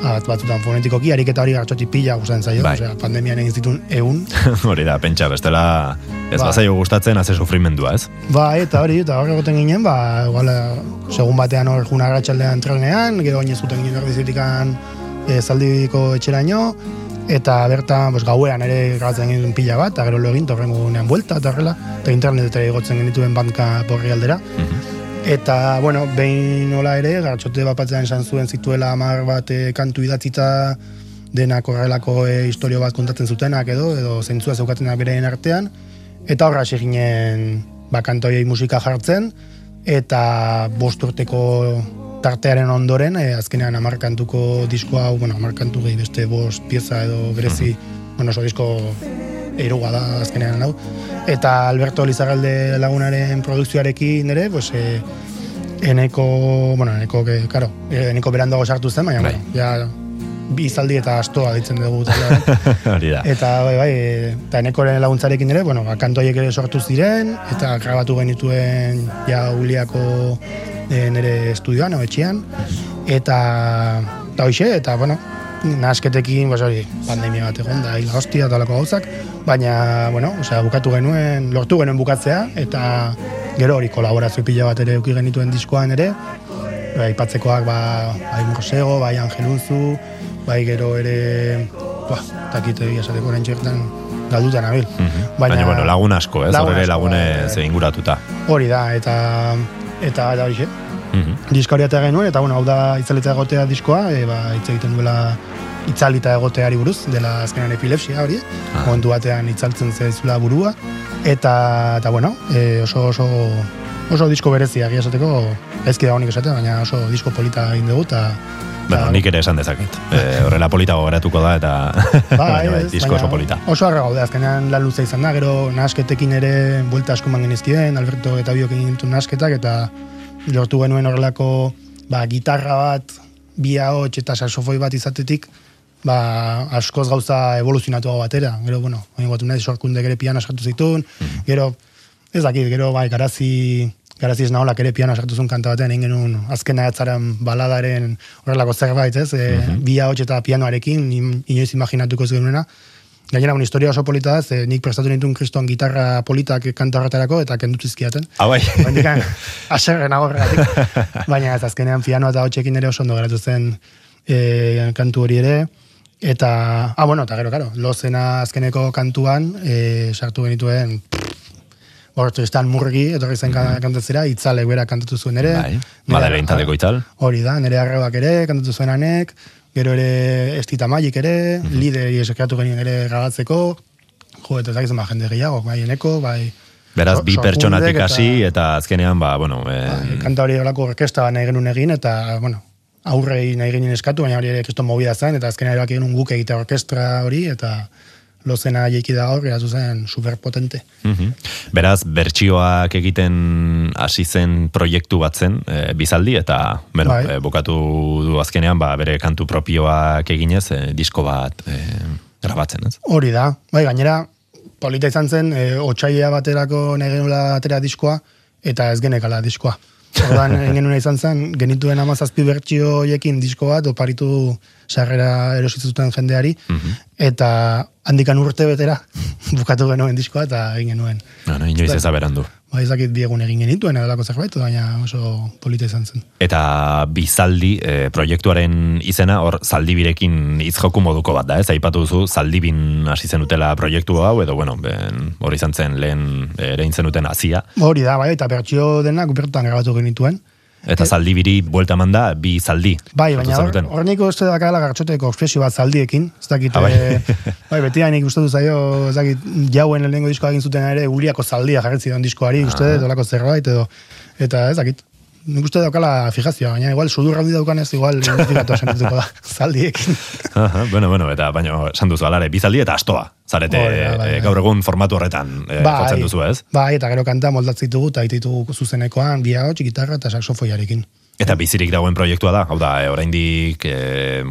bat batzutan fonetikoki, ariketa hori gartxotik pila gustatzen zaio,
Bai.
osea, pandemian egin zituen egun,
Hori da, pentsa, bestela ez
Ba.
bazaio gustatzen haze sufrimendua, ez?
Ba, eta hori, eta hor egoten ginen, ba, igual, eh, segun batean hor juna gratxaldean trenean, gero oinez zuten ginen erdizitikan e, zaldibiko etxeraino, eta bertan, pues, gauean ere grabatzen ginen pila bat, eta gero lo egin, torrengo gunean buelta, eta horrela, eta internetetara igotzen genituen bandka porri aldera. Eta, bueno, behin nola ere, gartxote bapatzean esan zuen zituela amar bat eh, kantu idatzita denak horrelako e, historio bat kontatzen zutenak edo, edo zentzua zeukatenak bereen artean, eta horra hasi ginen ba, kantoiei musika jartzen, eta bost urteko tartearen ondoren, e, azkenean amarkantuko diskoa, hau, bueno, amarkantu gehi beste bost pieza edo berezi, bueno, oso disko eruga da azkenean hau. Eta Alberto Lizarralde lagunaren produkzioarekin ere, pues, e, eneko, bueno, eneko, que, karo, eneko berandago sartu zen, baina,
Bai.
bueno, ja, bi izaldi eta astoa ditzen dugu taldean.
Hori da.
Eta bai, bai, eta enekoren laguntzarekin ere, bueno, ba, kantoiek ere sortu ziren, eta grabatu genituen ja uliako e, nire estudioan, o etxean, eta, eta hoxe, eta, bueno, nasketekin, pues hori, pandemia bat egon da, hila hostia, eta gauzak, baina, bueno, osea, bukatu genuen, lortu genuen bukatzea, eta gero hori kolaborazio pila bat ere euki genituen diskoan ere, bai, aipatzekoak, ba, bai Mosego, bai Angelunzu, bai gero ere, ba, takite esateko orain txertan galdutan abil.
Mhm. Baina, bueno, lagun asko, ez?
Lagun
Horre
asko,
lagunez
bai.
inguratuta.
Hori da, eta eta da
Mhm.
Diska hori atea genuen, eta bueno, hau da itzalita egotea diskoa, e, ba, hitz egiten duela itzalita egoteari buruz, dela azkenan epilepsia hori,
Ah.
momentu batean itzaltzen zaizula burua, eta, eta bueno, e, oso, oso, oso disko berezia, egia esateko, ezki da honik esatea, baina oso disko polita egin dugu, eta
Bueno,
eta-
nik ere esan dezaket. E, horrela polita gogoratuko da, eta bai,
ez,
disko oso polita.
Oso harra gaude, azkenean lan luze izan da, gero nasketekin ere buelta asko man genizkien, Alberto eta biok egin nasketak, eta lortu genuen horrelako ba, gitarra bat, bi ahots eta saxofoi bat izatetik, ba, askoz gauza evoluzionatu batera. Gero, bueno, oin batu nahi sorkunde ere piano sartu zituen,
Mm.
gero, ez dakit, gero, bai, garazi, garazi ez naholak ere piano sartu zuen kanta batean, egin genuen azkena etzaren baladaren horrelako zerbait, ez, e,
Mhm.
bi ahots eta pianoarekin, in- inoiz imaginatuko ez genuena, Gainera, un historia oso polita da, ze nik prestatu nituen kriston gitarra politak kanta horretarako eta kendu zizkiaten.
Ah, bai.
Baina aserren agorregatik. Baina ez azkenean piano eta hotxekin ere oso ondo geratu zen e, kantu hori ere. Eta, ah, bueno, eta gero, karo, lozena azkeneko kantuan e, sartu genituen hor Tristan Murgi, etorri zen mm kantatzera, itzalek bera kantatu zuen ere.
Bai. Taldeko itzal.
Hori da, nire arrebak ere, kantatu zuen anek, gero ere estita maik ere,
Mhm.
lideri esekatu genien ere grabatzeko, jo, eta ez ba, jende gehiago, bai eneko, bai...
Beraz, bi pertsonatik hasi, eta azkenean, ba, bueno, eh,
kanta hori olako orkesta nahi genuen egin, eta, bueno, aurrei nahi ginen eskatu, baina hori ere kriston movida zen, eta azkenean erabaki genuen guk egitea orkestra hori, eta lozena jeiki da hor, geratu zen superpotente.
Mhm. Beraz, bertsioak egiten hasi zen proiektu bat zen, e, bizaldi, eta, bueno,
Bai.
e, bukatu du azkenean, ba, bere kantu propioak eginez, e, disko bat e, grabatzen, ez?
Hori da, bai, gainera, polita izan zen, e, otxaila baterako nahi genuela atera diskoa, eta ez genekala diskoa. Ordan egin genuen izan zen, genituen amazazpi bertsio hoiekin disko bat, oparitu sarrera erositzuten jendeari, eta handikan urte betera bukatu genuen diskoa, eta egin genuen.
No, no, inoiz ez aberandu.
Ba, ezakit bi egun egin genituen, edalako zerbait, baina oso polita izan zen.
Eta bizaldi e, proiektuaren izena, hor zaldibirekin izjoku moduko bat da, ez? Aipatu duzu, zaldibin hasi zenutela proiektu hau, edo, bueno, hori izan zen lehen ere zenuten hasia,
Hori da, bai, eta bertsio denak bertan grabatu genituen.
Eta zaldibiri buelta manda, bi zaldi.
Bai, baina hor,
zenuten.
hor nik uste dakala gartxoteko ekspresio bat zaldiekin, ez dakit,
Ah, bai.
eh, bai, beti nik uste zaio, ez dakit, jauen lehenengo diskoa egin zuten ere, uliako zaldia jarretzi zidan diskoari, uste
Ah.
dut, olako zerbait, edo, eta ez dakit, nik uste daukala fijazioa, baina igual sudur handi daukanez, igual identifikatu sentituko da, zaldiekin.
Aha, bueno, bueno, eta baina esan duzu alare, bizaldi eta astoa. Zarete
da, bai, bai.
gaur egun formatu horretan jotzen duzu, ez?
Bai, eta gero kanta moldatzen ditugu, eta ditugu zuzenekoan, bi ahots, gitarra eta saxofoiarekin.
Eta bizirik dagoen proiektua da, hau da, e, oraindik e,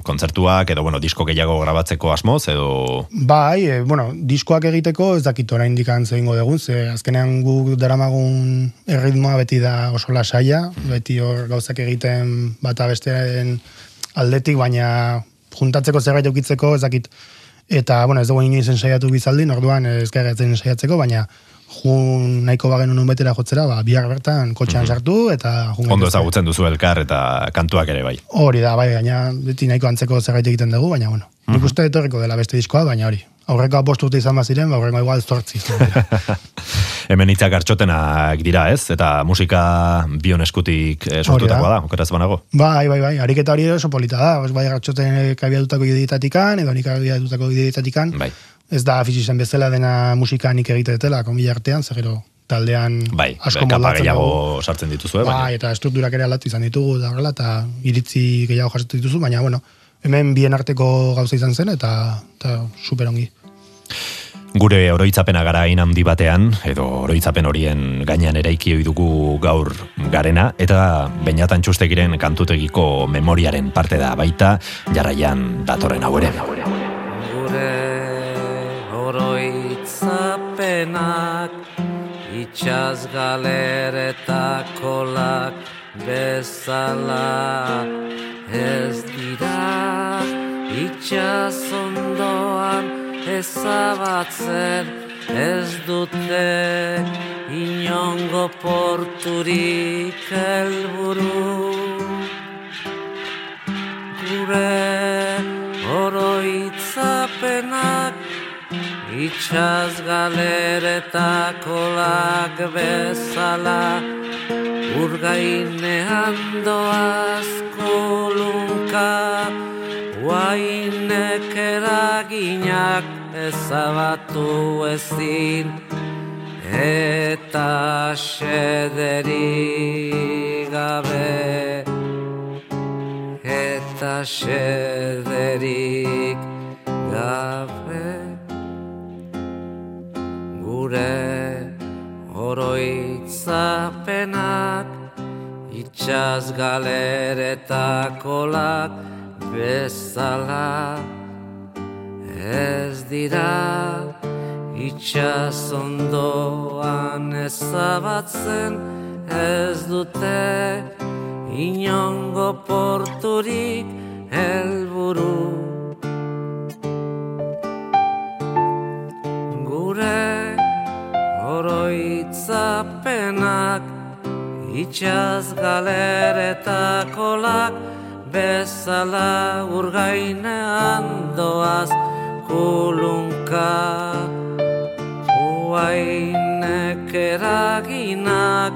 kontzertuak edo bueno, disko gehiago grabatzeko asmoz edo
Bai, e, bueno, diskoak egiteko ez dakit oraindik antzo egingo dugun, ze azkenean guk daramagun erritmoa beti da oso lasaia, beti hor gauzak egiten bata bestearen aldetik, baina juntatzeko zerbait eukitzeko ez dakit, eta, bueno, ez dugu inoiz ensaiatu bizaldin, orduan ez gaiatzen ensaiatzeko, baina jun nahiko bagen unun betera jotzera, ba, bihar bertan kotxean sartu, eta jun
ondo ezagutzen duzu elkar eta kantuak ere bai.
Hori da, bai, gaina beti nahiko antzeko zerbait egiten dugu, baina bueno. Nik uste etorriko dela beste diskoa, baina hori. Aurrekoa bost urte izan baziren, ba, aurreko igual zortzi.
Hemen hitzak hartxotenak dira, ez? Eta musika bion eskutik eh, sortutakoa da, okeraz banago.
bai, bai, bai, ariketa hori oso polita da. Os, bai, ratxoten kabiatutako idiotatikan, edo nik kabiatutako idiotatikan.
Bai.
Ez da afixi zen bezala dena musika nik egite detela, konbila artean, zer gero taldean
Bai,
asko
kapa
moldatzen
gehiago
dugu.
sartzen dituzue, baina.
Bai, eta estrukturak ere aldatu izan ditugu, da horrela, eta iritzi gehiago jasatu dituzu, baina, bueno, hemen bien arteko gauza izan zen, eta, eta super ongi.
Gure oroitzapena gara handi batean, edo oroitzapen horien gainean eraiki ohi dugu gaur garena, eta bainatan txustegiren kantutegiko memoriaren parte da baita, jarraian datorren hau ere.
Gure oroitzapenak itxaz galeretak bezala. Ez dira itxaz ondoan ezabatzen ez dute inongo porturik helburu. Gure oroitzapenak itxaz galeretako lak bezala urgainean doaz kolunka Guainek eraginak ezabatu ezin eta xederik gabe eta xederik gabe gure oroitzapenak itxaz galeretako lak bezala. Ez dira itxaz ondoan ezabatzen ez dute inongo porturik helburu. Gure oroitzapenak itxaz galeretako bezala urgainean doaz kulunka. Uainek eraginak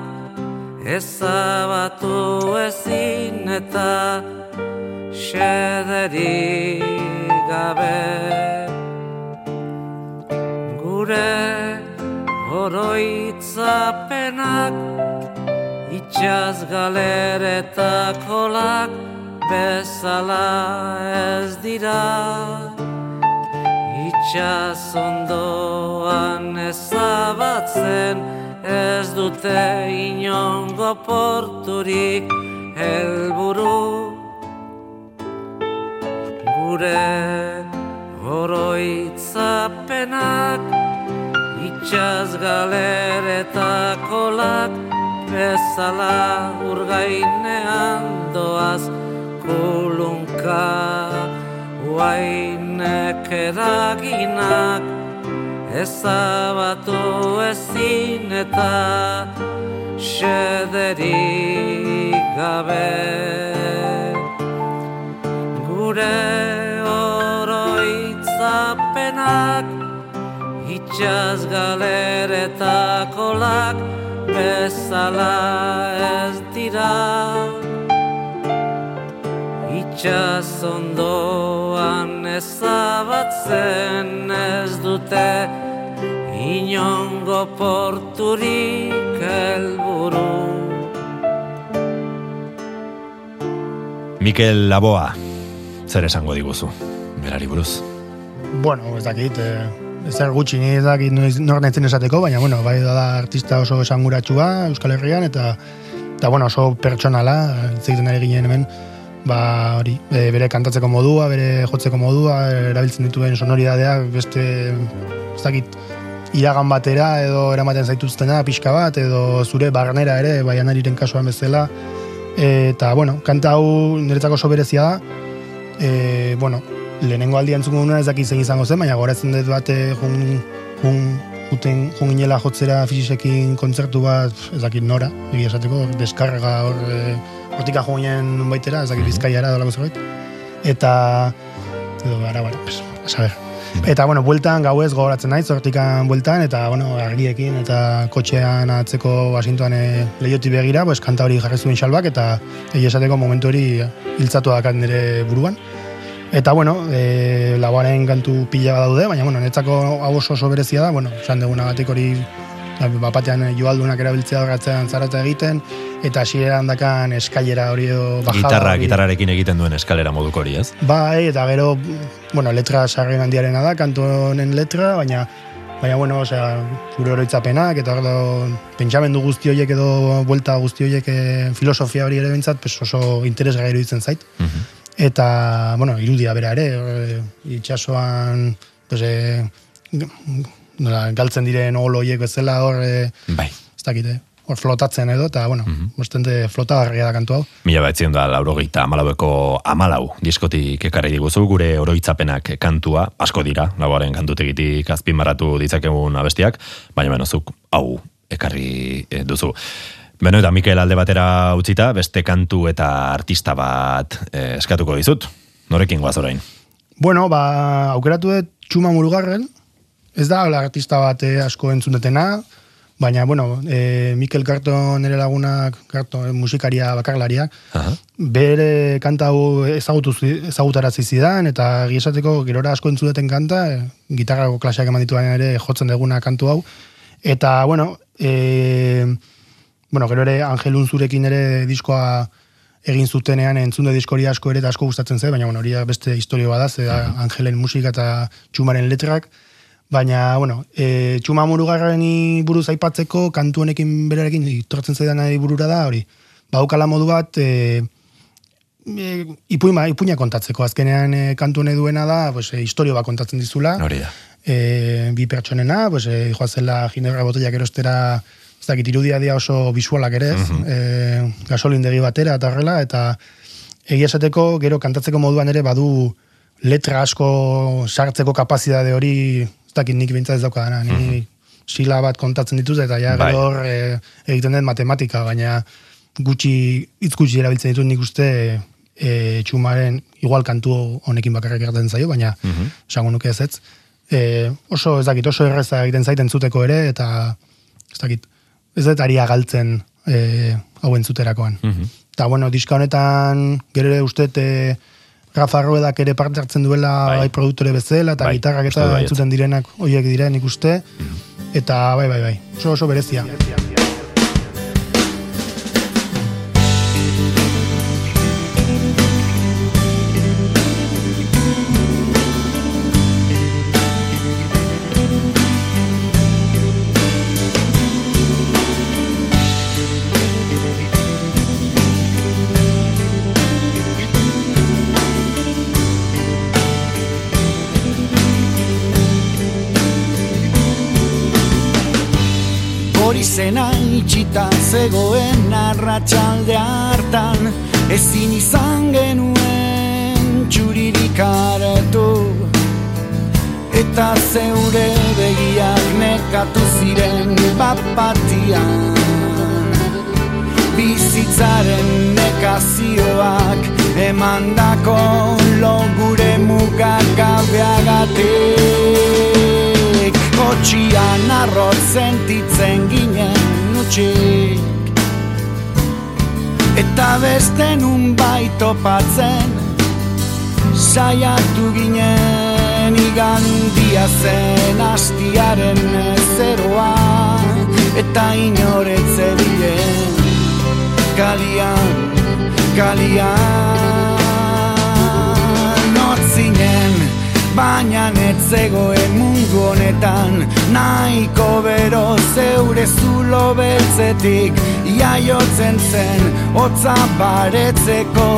ezabatu ezin eta xederik gabe. Gure oroitzapenak itxaz galeretako lak bezala ez dira. Itxaz ondoan ezabatzen ez dute inongo porturik helburu. Gure oroitzapenak itxaz galeretako lak bezala urgainean doaz kulunka Uainek eraginak ezabatu ezin eta xederik gabe. Gure oroitzapenak itxaz galeretako lak bezala ez dira Itxaz ondoan ezabatzen ez dute inongo porturik helburu
Mikel Laboa, zer esango diguzu, berari buruz.
Bueno, ez dakit, eh, ez da gutxi ni ez dakit nor naizen esateko, baina bueno, bai da artista oso esanguratsua Euskal Herrian eta eta bueno, oso pertsonala, hitz egiten ari ginen hemen, ba hori, e, bere kantatzeko modua, bere jotzeko modua, erabiltzen dituen sonoridadeak beste ez dakit iragan batera edo eramaten zaituztena pixka bat edo zure barnera ere, bai anariren kasuan bezala. eta bueno, kanta hau niretzako oso berezia da. E, bueno, lehenengo aldia entzungo nuen ez dakit zein izango zen, baina goratzen dut bate jun, jun, juten, jun ginela jotzera fizisekin kontzertu bat, ez dakit nora, egia esateko, deskarga hor, e, hortika jun ginen nun baitera, ez dakit bizkaiara dolako zerbait. Eta, edo gara, bara, pues, a saber. Eta, bueno, bueltan gauez gogoratzen naiz, hortikan bueltan, eta, bueno, argiekin, eta kotxean atzeko basintuan e, lehioti begira, pues, kanta hori jarri zuen xalbak, eta egia esateko momentu hori hiltzatu dakat nire buruan. Eta, bueno, e, laboaren kantu pila daude, baina, bueno, netzako hau oso oso berezia da, bueno, esan duguna batik hori bapatean joaldunak erabiltzea horretzean zarata egiten, eta hasieran dakan eskailera hori edo bajada.
Gitarra,
hori.
gitarrarekin egiten duen eskalera moduko hori, ez?
Bai, eta gero, bueno, letra sarren handiarena da, kantu honen letra, baina Baina, bueno, osea, gure oroitzapenak, eta gero, pentsamendu guzti horiek edo buelta guzti horiek eh, filosofia hori ere bintzat, pues oso interesgarri iruditzen zait. Eta, bueno, irudia bera ere, eh, itxasoan, pues, g- nola, galtzen diren olo horiek bezala hor, eh,
Bai.
ez dakite, hor flotatzen edo, eta, bueno, bastante flotagarria da kantu hau.
Mila baitzen da, laurogeita amalaueko amalau diskotik ekarri diguzu, gure oroitzapenak kantua, asko dira, lauaren kantutegitik azpimarratu ditzakegun abestiak, baina beno, zuk hau ekarri duzu. Beno, eta Mikel alde batera utzita, beste kantu eta artista bat eh, eskatuko dizut. Norekin goaz orain?
Bueno, ba, aukeratu dut Txuma Murugarren, ez da hola artista bat eh, asko entzundetena, baina, bueno, e, Mikel Carton nere lagunak, Carton, eh, musikaria bakarlariak,
Aha.
bere kanta hau ezagutu, zi- ezagutarazi zidan, eta giesateko gerora asko entzudeten kanta, e, gitarrako klaseak eman dituan ere jotzen deguna kantu hau, eta, bueno, e, bueno, gero ere Angelun zurekin ere diskoa egin zutenean entzunde diskori asko ere eta asko gustatzen zait, baina bueno, hori beste historio bada, ze da Angelen musika eta Txumaren letrak, baina, bueno, e, Txuma murugarreni buruz aipatzeko, kantu honekin berarekin itortzen zaidan burura da, hori, baukala modu bat, e, e, ipuima, ipuina kontatzeko, azkenean e, kantu hone duena da, pues, e, historio bat kontatzen dizula,
Hori da.
e, bi pertsonena, pues, e, joazela ginebra botellak erostera, ez dakit irudia dia oso visualak ere ez, e, gasolindegi batera eta horrela, eta egia esateko gero kantatzeko moduan ere badu letra asko sartzeko kapazidade hori, ez dakit nik bintzat ez daukadana, ni sila bat kontatzen dituz, eta ja
Bai.
gero hor e, egiten den matematika, baina gutxi, hitz gutxi erabiltzen ditut nik uste e, txumaren igual kantu honekin bakarrik gertatzen zaio, baina esango nuke ez ez. E, oso ez dakit, oso erreza egiten zaiten zuteko ere, eta ez dakit, ez dut aria galtzen e, hau entzuterakoan. Eta bueno, diska honetan, gero ere uste e, Rafa Ruedak ere parte hartzen duela
Bai.
bai, produktore bezala, eta
Bai,
gitarrak eta entzuten direnak hoiek diren ikuste, eta bai, bai, bai, oso oso berezia.
Hori zegoen arratsalde hartan Ezin izan genuen txuririk hartu. Eta zeure begiak nekatu ziren bapatian Bizitzaren nekazioak emandako logure mugak gabeagatik. Kotxian arrot sentitzen ginen utxik Eta beste nun topatzen. Saiatu ginen igandia zen astiaren zeroa Eta inoretze bilen kalian, kalian baina netzegoen mundu honetan. Nahiko bero zeure zulo beltzetik Iaiotzen zen, hotza baretzeko.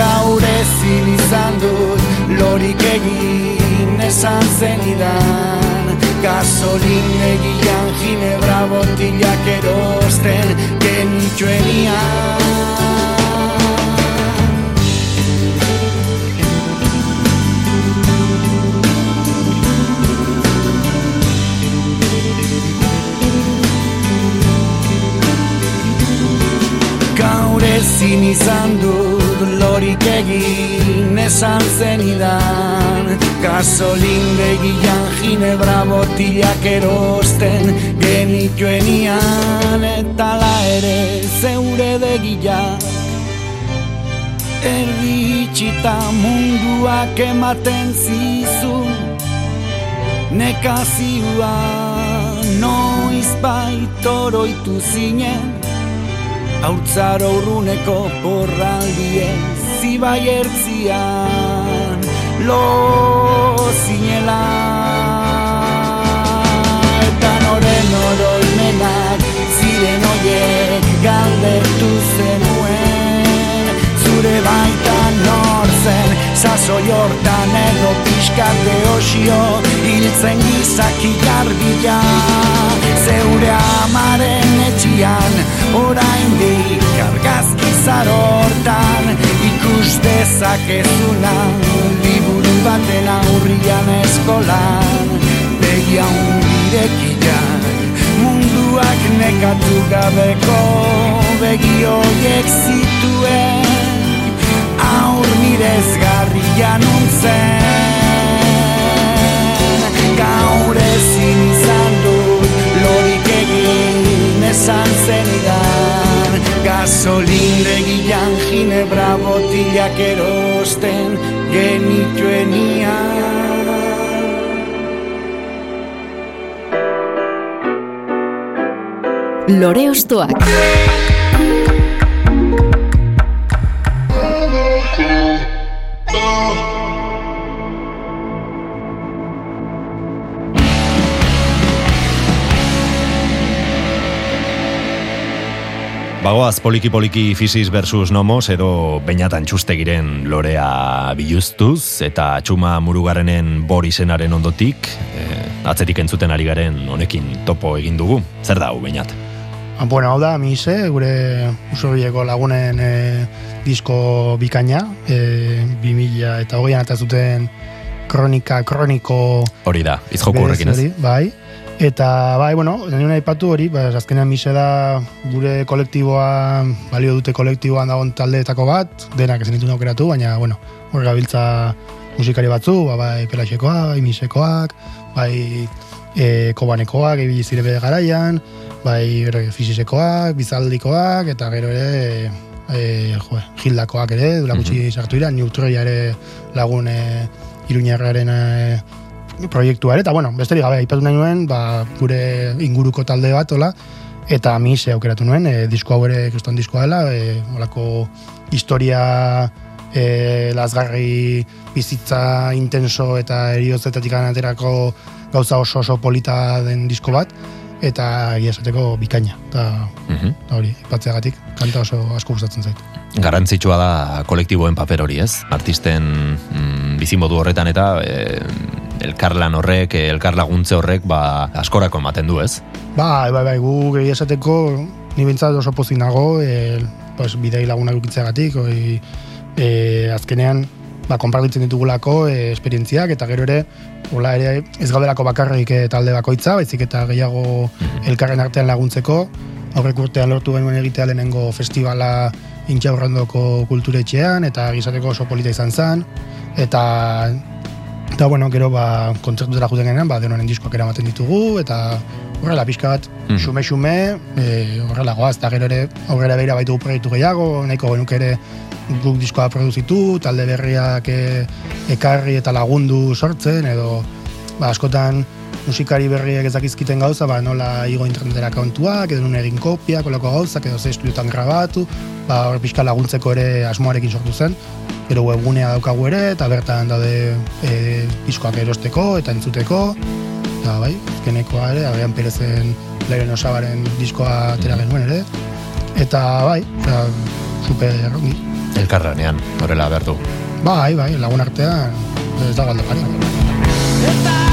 Gaur ezin izan dut, lorik egin esan zenidan. Gasolin egian ginebra botilak erosten genitxuenian ezin izan dut lorik egin esan zenidan. Gasolin begian ginebra botilak erosten genituen Eta la ere zeure begilak Erditxita munduak ematen zizun Nekazioa noiz baitoroitu zinen Haurtzaro urruneko porraldien zibai ertzian Lo zinela. Eta noren oroimenak ziren oiek galdetu zenuen Zure baitan sasoi hortan edo pixkate osio Hiltzen gizaki garbila Zeure amaren etxian oraindik argazki hortan Ikus dezakezuna liburu baten aurrian eskolan Begia undirekiak munduak nekatu gabeko begioiek zituen aur mirezgarria nuntzen gaur ezin izan dut lorik egin esan zenidan gasolindegian ginebra botilak erosten genituenian
Lore Ostoak.
Bagoaz poliki-poliki fisis versus nomos edo bainatan txustegiren lorea biluztuz eta txuma murugarrenen borisenaren ondotik eh, atzetik entzuten ari garen honekin topo egin dugu. Zer da hau bainat?
Ah, Bueno, hau da, mise, gure usurbileko lagunen e, disko bikaina, e, 2000 eta hogeian eta zuten kronika, kroniko
Hori da, izjoku horrekin ez?
Bai, eta bai, bueno, nire aipatu hori, ba, azkenean mise da gure kolektiboa, balio dute kolektiboan dagoen taldeetako bat, denak ezin ditu aukeratu, baina, bueno, hor gabiltza musikari batzu, ba, bai pelaxekoak, bai misekoak, bai e, kobanekoak, ibili zire bere garaian, bai gero fisisekoak, bizaldikoak, eta gero ere e, jo, gildakoak ere, dula gutxi sartu dira, neutroia ere lagun e, iruñarraren e, proiektua ere, eta bueno, besterik gabe, aipatu nahi nuen, ba, gure inguruko talde bat, hola, eta mi se aukeratu nuen, e, disko hau ere kriston diskoa dela, e, olako historia e, lazgarri bizitza intenso eta eriotzetatik aterako gauza oso oso polita den disko bat, eta egia esateko bikaina, eta eta hori, ipatzeagatik, kanta oso asko gustatzen zait.
Garrantzitsua da kolektiboen paper hori, ez? Artisten mm, bizimodu horretan eta e, elkarlan horrek, elkarlaguntze horrek, ba, askorako ematen du, ez?
Bai, bai, bai, gu egia esateko ni bintzat oso pozik nago, e, pues, bidei lagunak ukitzeagatik, oi, e, azkenean, ba, konpartitzen ditugulako e, esperientziak, eta gero ere, hola ere, ez gaudelako bakarrik e, talde bakoitza, baizik eta gehiago elkarren artean laguntzeko, aurrek urtean lortu genuen egitea lehenengo festivala intxaurrandoko kulturetxean, eta gizateko oso polita izan zen, eta Eta, bueno, gero, ba, kontzertutera juten genean, ba, denonen diskoak eramaten ditugu, eta horrela, pixka bat,
Mhm.
xume-xume, e, horrela goaz, eta gero ere, aurrera behira baitugu proiektu gehiago, nahiko genuke ere guk diskoa produzitu, talde berriak e, ekarri eta lagundu sortzen, edo, ba, askotan, musikari berriak ezakizkiten gauza, ba, nola igo internetera kontuak, edo nun egin kopiak, olako gauzak, edo ze estudiotan grabatu, ba, hor pixka laguntzeko ere asmoarekin sortu zen, gero webgunea daukagu ere, eta bertan daude e, diskoak erosteko eta entzuteko, eta bai, azkenekoa ere, agian perezen Leiren Osabaren diskoa atera genuen ere, eta bai, eta super ongi.
Elkarranean, horrela behar du.
Bai, bai, lagun artean, ez da galdo
Eta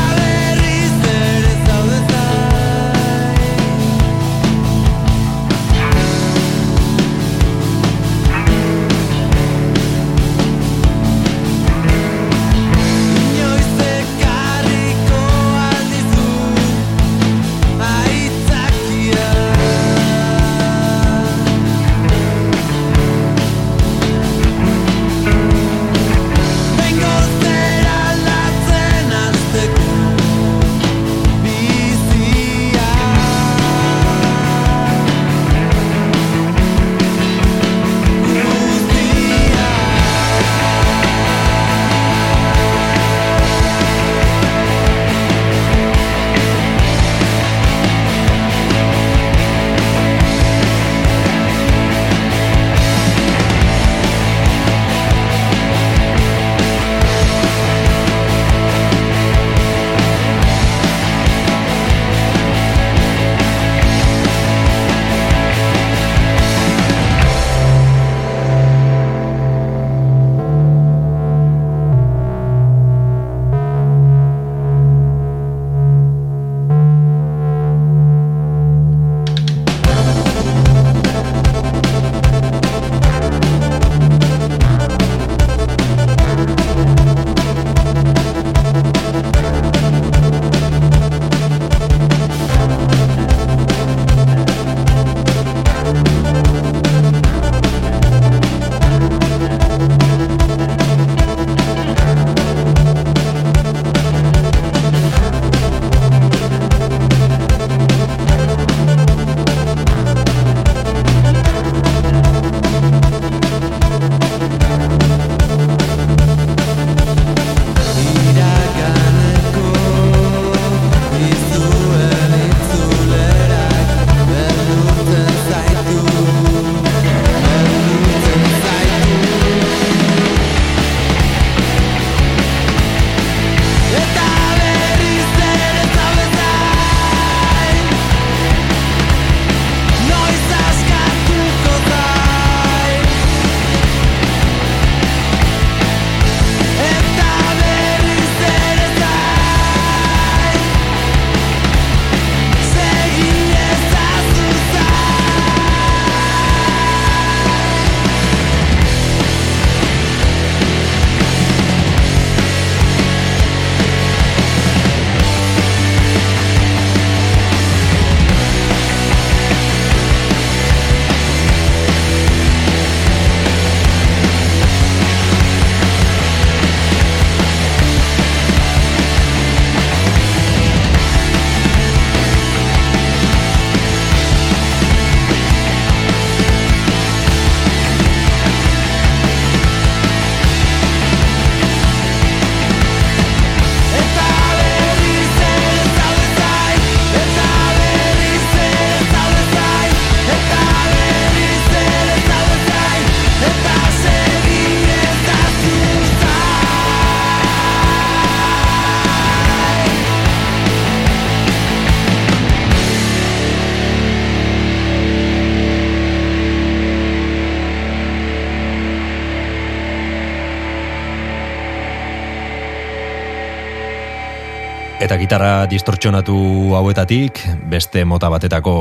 Eta gitarra distortxonatu hauetatik, beste mota batetako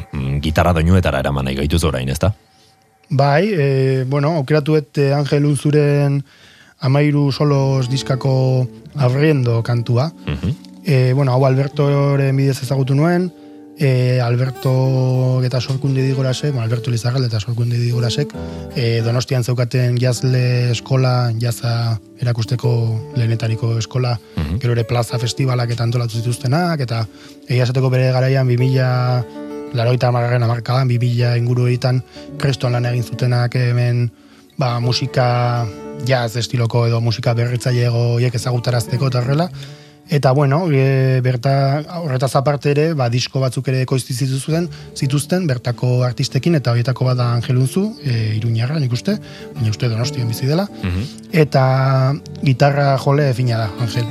mm, gitarra doinuetara eraman nahi gaituz orain, ezta?
Bai, e, bueno, aukeratuet eh, Angel Unzuren amairu solos diskako abriendo kantua. e, bueno, hau Albertoren bidez ezagutu nuen, e, Alberto eta Sorkundi digorasek, bueno, Alberto Lizarralde eta Sorkundi digorasek, e, Donostian zeukaten jazle eskola, jaza erakusteko lehenetariko eskola, gero ere plaza festivalak eta antolatu zituztenak, eta egia esateko bere garaian 2000 laroita amargarren amarkadan, 2000 inguru egiten, kreston lan egin zutenak hemen ba, musika jazz estiloko edo musika berritzailego hiek ezagutarazteko eta horrela. Eta bueno, e, berta horretaz aparte ere, ba, disko batzuk ere ekoizti zituzten, zituzten bertako artistekin eta horietako bada Angelunzu, e, Iruñarra nik uste, baina uste Donostian bizi dela. Eta gitarra jole fina da, Angel.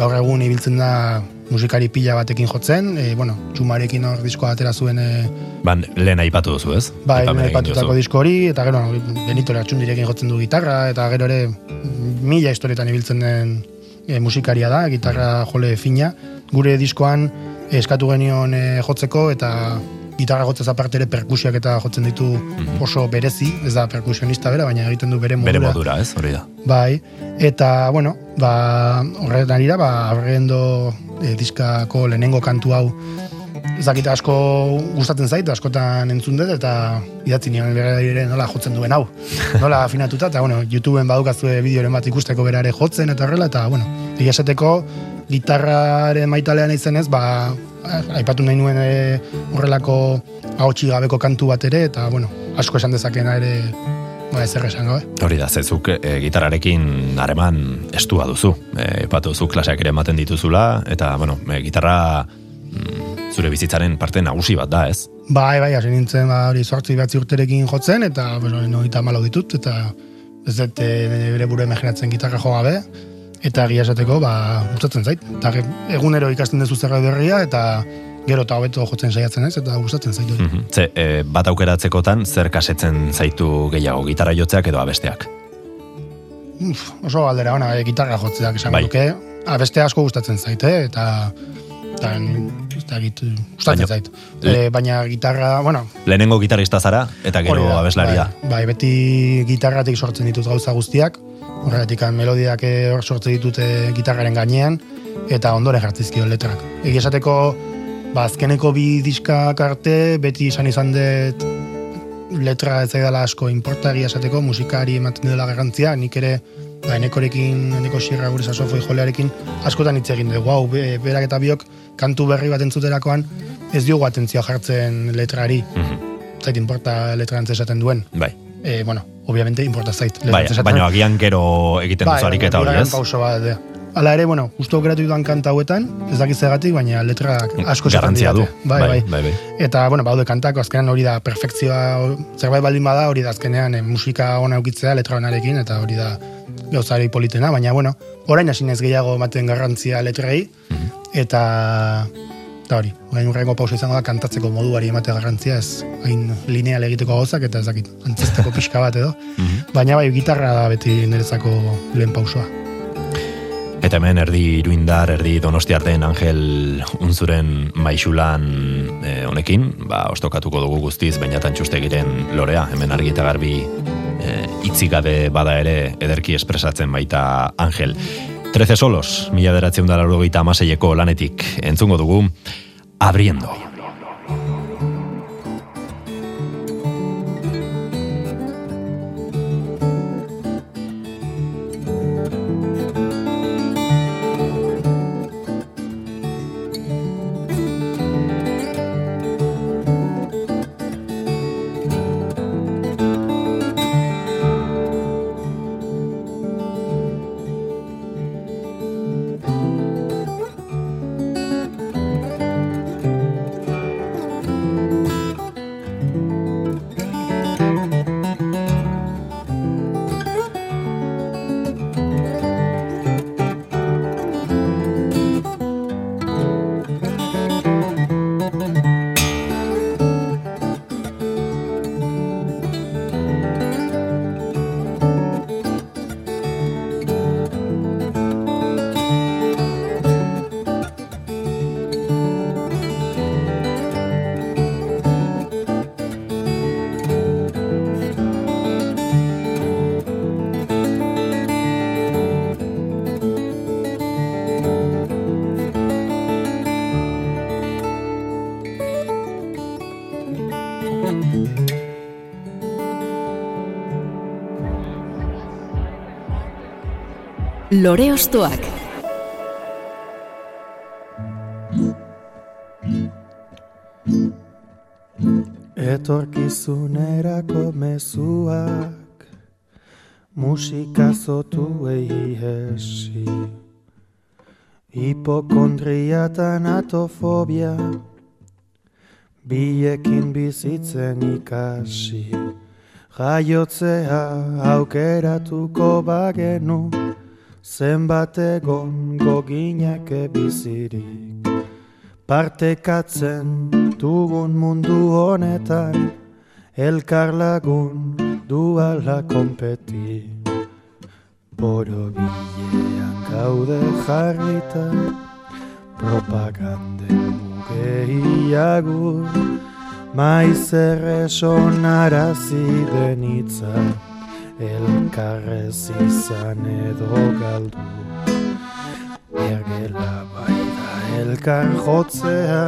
Gaur egun ibiltzen da musikari pila batekin jotzen, e, bueno, txumarekin hor diskoa atera zuen e,
Ban, lehen aipatu duzu, ez?
Bai,
Aipamen egin
aipatutako disko hori, eta gero, Benito Lertxundirekin jotzen du gitarra, eta gero ere mila historietan ibiltzen den e, musikaria da, gitarra jole fina. Gure diskoan eh, eskatu genion e, jotzeko, eta gitarra jotzez aparte ere perkusiak eta jotzen ditu oso berezi, ez da perkusionista bera, baina egiten du bere modura.
Bere modura, ez? Hori da.
Bai, eta, bueno, ba, horretan arira, ba, aurrendo e, diskako lehenengo kantu hau ez dakit asko gustatzen zait, askotan entzun dut, eta idatzi nion bere nola jotzen duen hau. Nola afinatuta, eta, bueno, YouTubeen badukazue bideoren bat ikusteko berare jotzen, eta horrela, eta, bueno, esateko gitarraren maitalean izenez, ba, aipatu nahi nuen e, horrelako ahotsi gabeko kantu bat ere, eta, bueno, asko esan dezakena ere, ba, ezer esan gabe.
Hori da, zezuk e, gitarrarekin hareman estua duzu. E, epatu duzu klaseak ere ematen dituzula, eta, bueno, e, gitarra zure bizitzaren parte nagusi bat da, ez?
Bai, bai, hasi nintzen, ba, hori sortzi batzi urterekin jotzen, eta, bueno, noita malau ditut, eta ez dut e, bere buru imaginatzen gitarra jo gabe, eta egia esateko, ba, gustatzen zait. Eta egunero ikasten duzu zerra berria, eta gero eta hobeto jotzen saiatzen ez, eta gustatzen zait hori.
Mhm. Ze, e, bat aukeratzekotan, zer kasetzen zaitu gehiago, gitarra jotzeak edo abesteak?
Uf, oso galdera ona, e, gitarra jotzeak esango
Bai.
duke. Ah, beste asko gustatzen zait, eh? eta eta dakit, gustatzen zait. E, baina gitarra, bueno,
Lehenengo gitarrista zara, eta gero
da,
abeslaria.
Bai, bai, beti gitarratik sortzen ditut gauza guztiak, horregatik melodiak eh, hor sortzen ditute gitarraren gainean, eta ondoren jartzizkio letrak. Egia esateko, ba, azkeneko bi diskak arte, beti izan izan dut letra ez asko importa egia esateko, musikari ematen dela garrantzia, nik ere ba, enekorekin, eneko xirra gure sasofoi jolearekin, askotan hitz egin dugu, wow, be, berak eta biok kantu berri bat entzuterakoan, ez diogu atentzioa jartzen letrari,
Mhm.
zait importa letrantz esaten duen.
Bai.
E, bueno, obviamente importa zait.
Bai, baina agian gero egiten
Bai,
duzu ariketa hori, ez?
pauso bat, de. Hala ere, bueno, justu aukeratu dudan kanta hauetan, ez dakit zergatik, baina letrak asko esaten
Garrantzia du.
didate. Bai, bai,
bai, bai.
Eta, bueno, baude kantako, azkenean hori da perfekzioa, zerbait baldin bada, hori da azkenean eh, musika ona eukitzea letra onarekin, eta hori da gauzari politena, baina, bueno, orain hasi nez gehiago ematen garrantzia letrei, eta eta hori, orain urrengo pausa izango da kantatzeko moduari emate garrantzia, ez hain lineal egiteko gauzak, eta ez dakit, antzesteko pixka bat edo, baina bai, gitarra da beti nerezako lehen pausoa.
Eta hemen erdi iruindar, erdi donostiar den Angel Unzuren maixulan eh, honekin, ba, ostokatuko dugu guztiz, bainatan txustegiren lorea, hemen argi eta garbi eh, itzik gabe bada ere ederki espresatzen baita Angel. Trece solos, mila beratzen da laurogeita amaseieko lanetik entzungo dugu. Abriendo
Lore Ostoak.
Etorkizunerako mezuak Musika zotuei hesi. Hipokondria eta natofobia Biekin bizitzen ikasi. Jaiotzea aukeratuko bagenu Zenbat egon goginake bizirik Partekatzen dugun mundu honetan Elkar lagun duala konpeti. Boro bilean gaude jarrita Propaganden mugeiagur Maiz erresonarazi denitza Elkarrez izan edo galdu. Ergela bai da elkar jotzea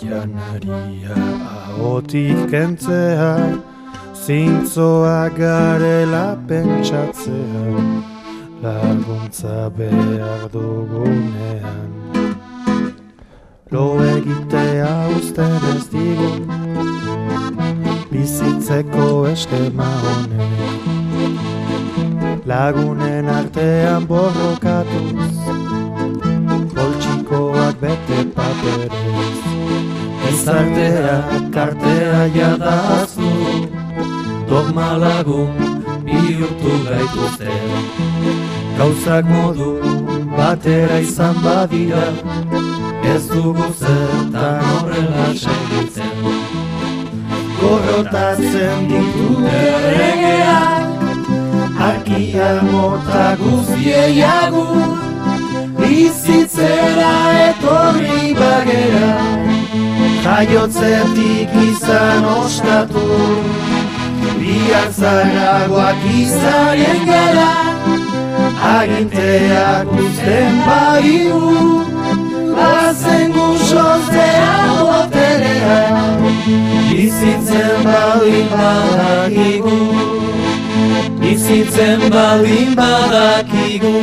Janaria ahotik kentzea Zintzoa garela pentsatzea Laguntza behar dugunean. Lo egitea usten ez digun Bizitzeko eskema honek. Lagunen artean borrokatuz Poltsikoak bete paperez Ezartea kartea jadaztu Dogma lagun bihurtu gaituzte. Gauzak modu batera izan badira Ez dugu zertan horrela segitzen Gorrotatzen ditu. Erregeak Arkia mota guztiei agur Bizitzera etorri bagera. Jaiotzetik izan ostatu Biak zaragoak izarien gara. Aginteak uzten bagigu Bazen boterea Bizitzen baldin badakigu Bizitzen baldin badakigu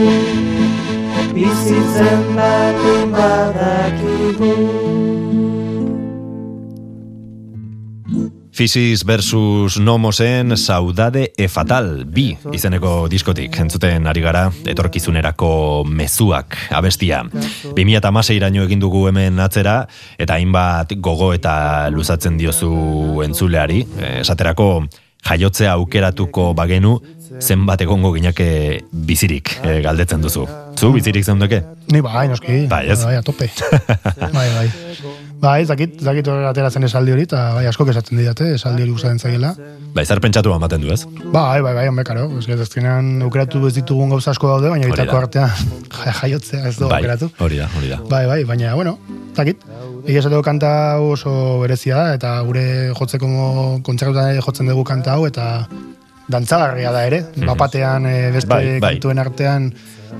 Bizitzen baldin badakigu
Fisis versus Nomosen Saudade e Fatal bi izeneko diskotik entzuten ari gara etorkizunerako mezuak abestia. 2006 iraino egin dugu hemen atzera eta hainbat gogo eta luzatzen diozu entzuleari. Eh, Esaterako jaiotzea aukeratuko bagenu zenbat egongo ginake bizirik eh, galdetzen duzu. Zu bizirik zeundeke?
Ni bai, noski.
Bai, ez?
Bai, a tope. bai, bai. Bai, ez dakit horrela ateratzen esaldi hori, eta bai, asko esaten didate, esaldi hori gustatzen zaiela.
Bai, zer pentsatu ematen du, ez?
Bai, bai, bai, hombre, karo. Ez azkenean aukeratu ez ditugun gauza asko daude, baina bitako artean ja- jaiotzea ez du
Bai,
aukeratu.
hori da, hori da.
Bai, bai, baina, bueno, ez dakit. Egia esateko kanta oso berezia da, eta gure jotzeko kontzertutan jotzen dugu kanta hau, eta dantzagarria da ere. Bapatean eh, beste
Bai, bai.
kantuen artean,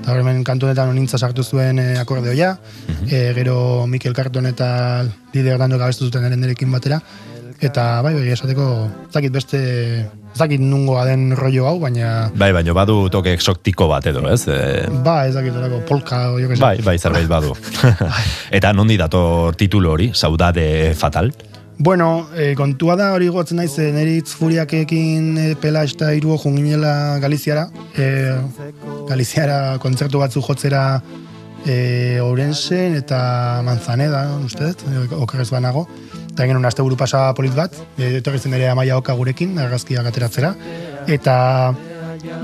eta hemen kantu honetan onintza sartu zuen eh, akordeoia, eh, gero Mikel Carton eta Lider Dando gabestu zuten erenderekin batera, eta bai, bai, esateko, ez dakit beste, ez dakit nungoa den rollo hau, baina
Bai, baina badu toke exoktiko bat edo, ez? E,
ba, ez dakit zelako polka, jo
bai, bai, zerbait badu. Eta nondi dator titulu hori, Saudade Fatal?
Bueno, e, kontua da hori gotzen naiz, e, niri hitz furiakekin e, pela eta iruo junginela Galiziara. E, Galiziara kontzertu batzu jotzera e, Ourensen eta Manzaneda, uste dut, e, okerrez banago. Eta genuen aste buru pasa polit bat, e, etorri zen ere amaia oka gurekin, argazkiak ateratzera. Eta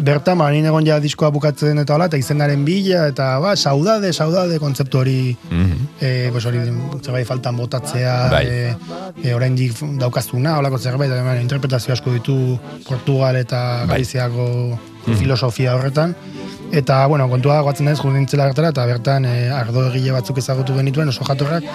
bertan, ba, nien egon ja diskoa bukatzen eta hola, eta izenaren bila, eta ba, saudade, saudade kontzeptu hori
Mhm.
e, pues hori zerbait faltan botatzea,
Bai.
e, e, oraindik daukazuna, holako zerbait, eta interpretazio asko ditu Portugal eta
Bai.
Galiziako filosofia horretan. Eta, bueno, kontua guatzen naiz, jurdintzela gertara, eta bertan e, ardo egile batzuk ezagutu genituen, oso jatorrak,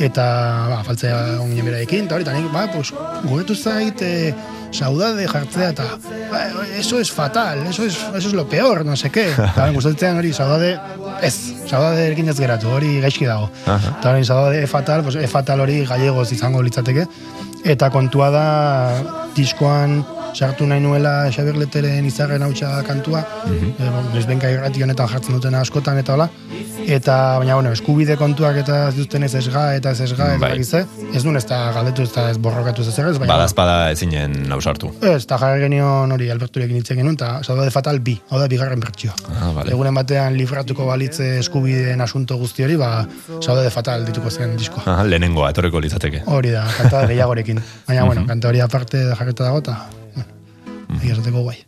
eta, ba, faltzea onginen beraekin, eta hori, eta nik, ba, pues, gobetu zait, e, saudade jartzea, eta, ba, eso es fatal, eso es, eso es lo peor, no sé qué. Eta, gustatzen hori, saudade, ez, saudade erkin ez geratu, hori gaizki dago. Eta hori, saudade e fatal, pues, e fatal hori gallegoz izango litzateke. Eta kontua da, diskoan sartu nahi nuela Xaberleteren izarren hautsa kantua, mm -hmm. ezbenka irrati honetan jartzen dutena askotan eta hola, eta baina bueno, eskubide kontuak eta ez duzten ez esga eta ez esga eta
Bai.
bai. ez duen ez da galdetu ez da ez borrokatu ez ez baina
Badazpada ezinen ausartu.
Ez, eta jarri genion hori Alberturekin hitz egin genuen, eta saudade fatal bi, hau da bigarren bertsioa.
Ah, vale.
Egunen batean libratuko balitze eskubideen asunto guzti hori, ba, saudade fatal dituko zen diskoa.
Aha, lehenengoa, etorriko litzateke.
Hori da, kanta gehiagorekin. Baina, bueno, kanta hori aparte jarreta dago, eta, esateko guai.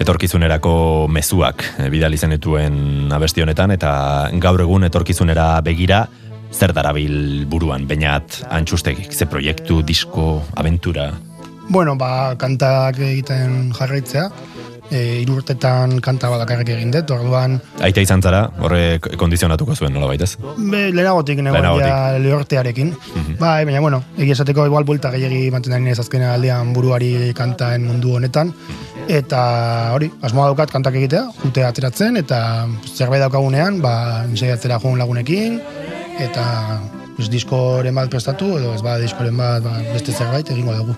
Etorkizunerako mezuak eh, bidali zenituen abesti honetan, eta gaur egun etorkizunera begira, zer darabil buruan, bainat antxustegik, ze proiektu, disko, aventura,
Bueno, ba, kantak egiten jarraitzea, e, irurtetan kanta badakarrik egin dut, orduan,
Aita izan zara, horrek kondizionatuko zuen nola baitez?
Be, lehenagotik negoen
Lehenagotik.
ja lehortearekin. Bai, baina bueno, egia esateko igual buelta gehiagi mantenan ez azkena aldean buruari kantaen mundu honetan. Eta hori, asmoa daukat kantak egitea, jute ateratzen, eta zerbait daukagunean, ba, ensaiatzera joan lagunekin, eta pues, diskoren bat prestatu, edo ez ba, diskoren bat ba, beste zerbait egingo dugu.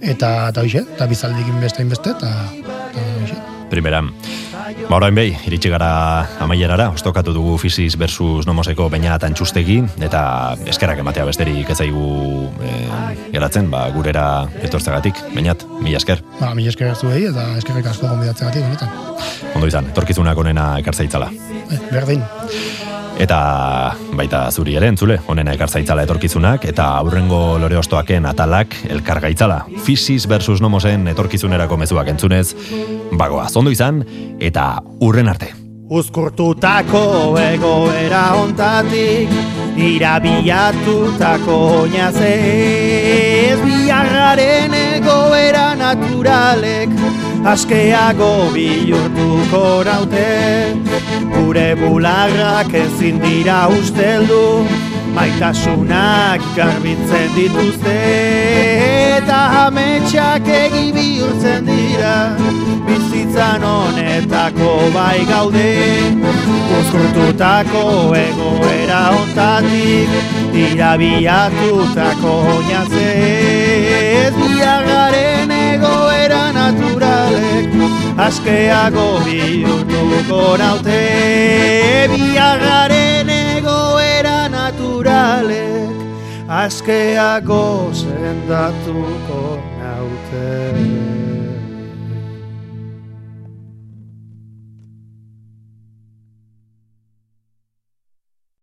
Eta, eta hoxe, eta bizaldikin beste inbeste, eta, eta hoxe.
Primeran. Ba, orain behi, iritsi gara amaierara, ostokatu dugu Fisis versus Nomoseko baina txustegi, eta eskerrak ematea besterik ez zaigu eh, geratzen, ba, gurera etortzagatik, bainat, mila esker.
Ba, mi esker zuei, eta eskerrik asko gonbidatzen gatik, honetan.
Ondo izan, etorkizunak onena ekartzaitzala.
Eh, berdin.
Eta baita zuri ere entzule, onena ekartzaitzala etorkizunak, eta aurrengo lore ostoaken atalak elkargaitzala. Fisis versus Nomosen etorkizunerako mezuak entzunez, bagoa, zondo izan, eta urren arte.
Uzkurtutako egoera ontatik Irabiatutako oinazez Biarraren egoera naturalek Askeago bihurtuko naute. Gure bularrak ezin dira usteldu Maitasunak garbitzen dituzte. Eta ametsak egi bihurtzen dira Bizitzan honetako bai gaude. Uzkurtutako egoera ontatik Irabiatutako oinazez Biagaren egoera naturalek Askeago bihurtuko naute. Biagaren egoera naturalek Askeago sendatuko naute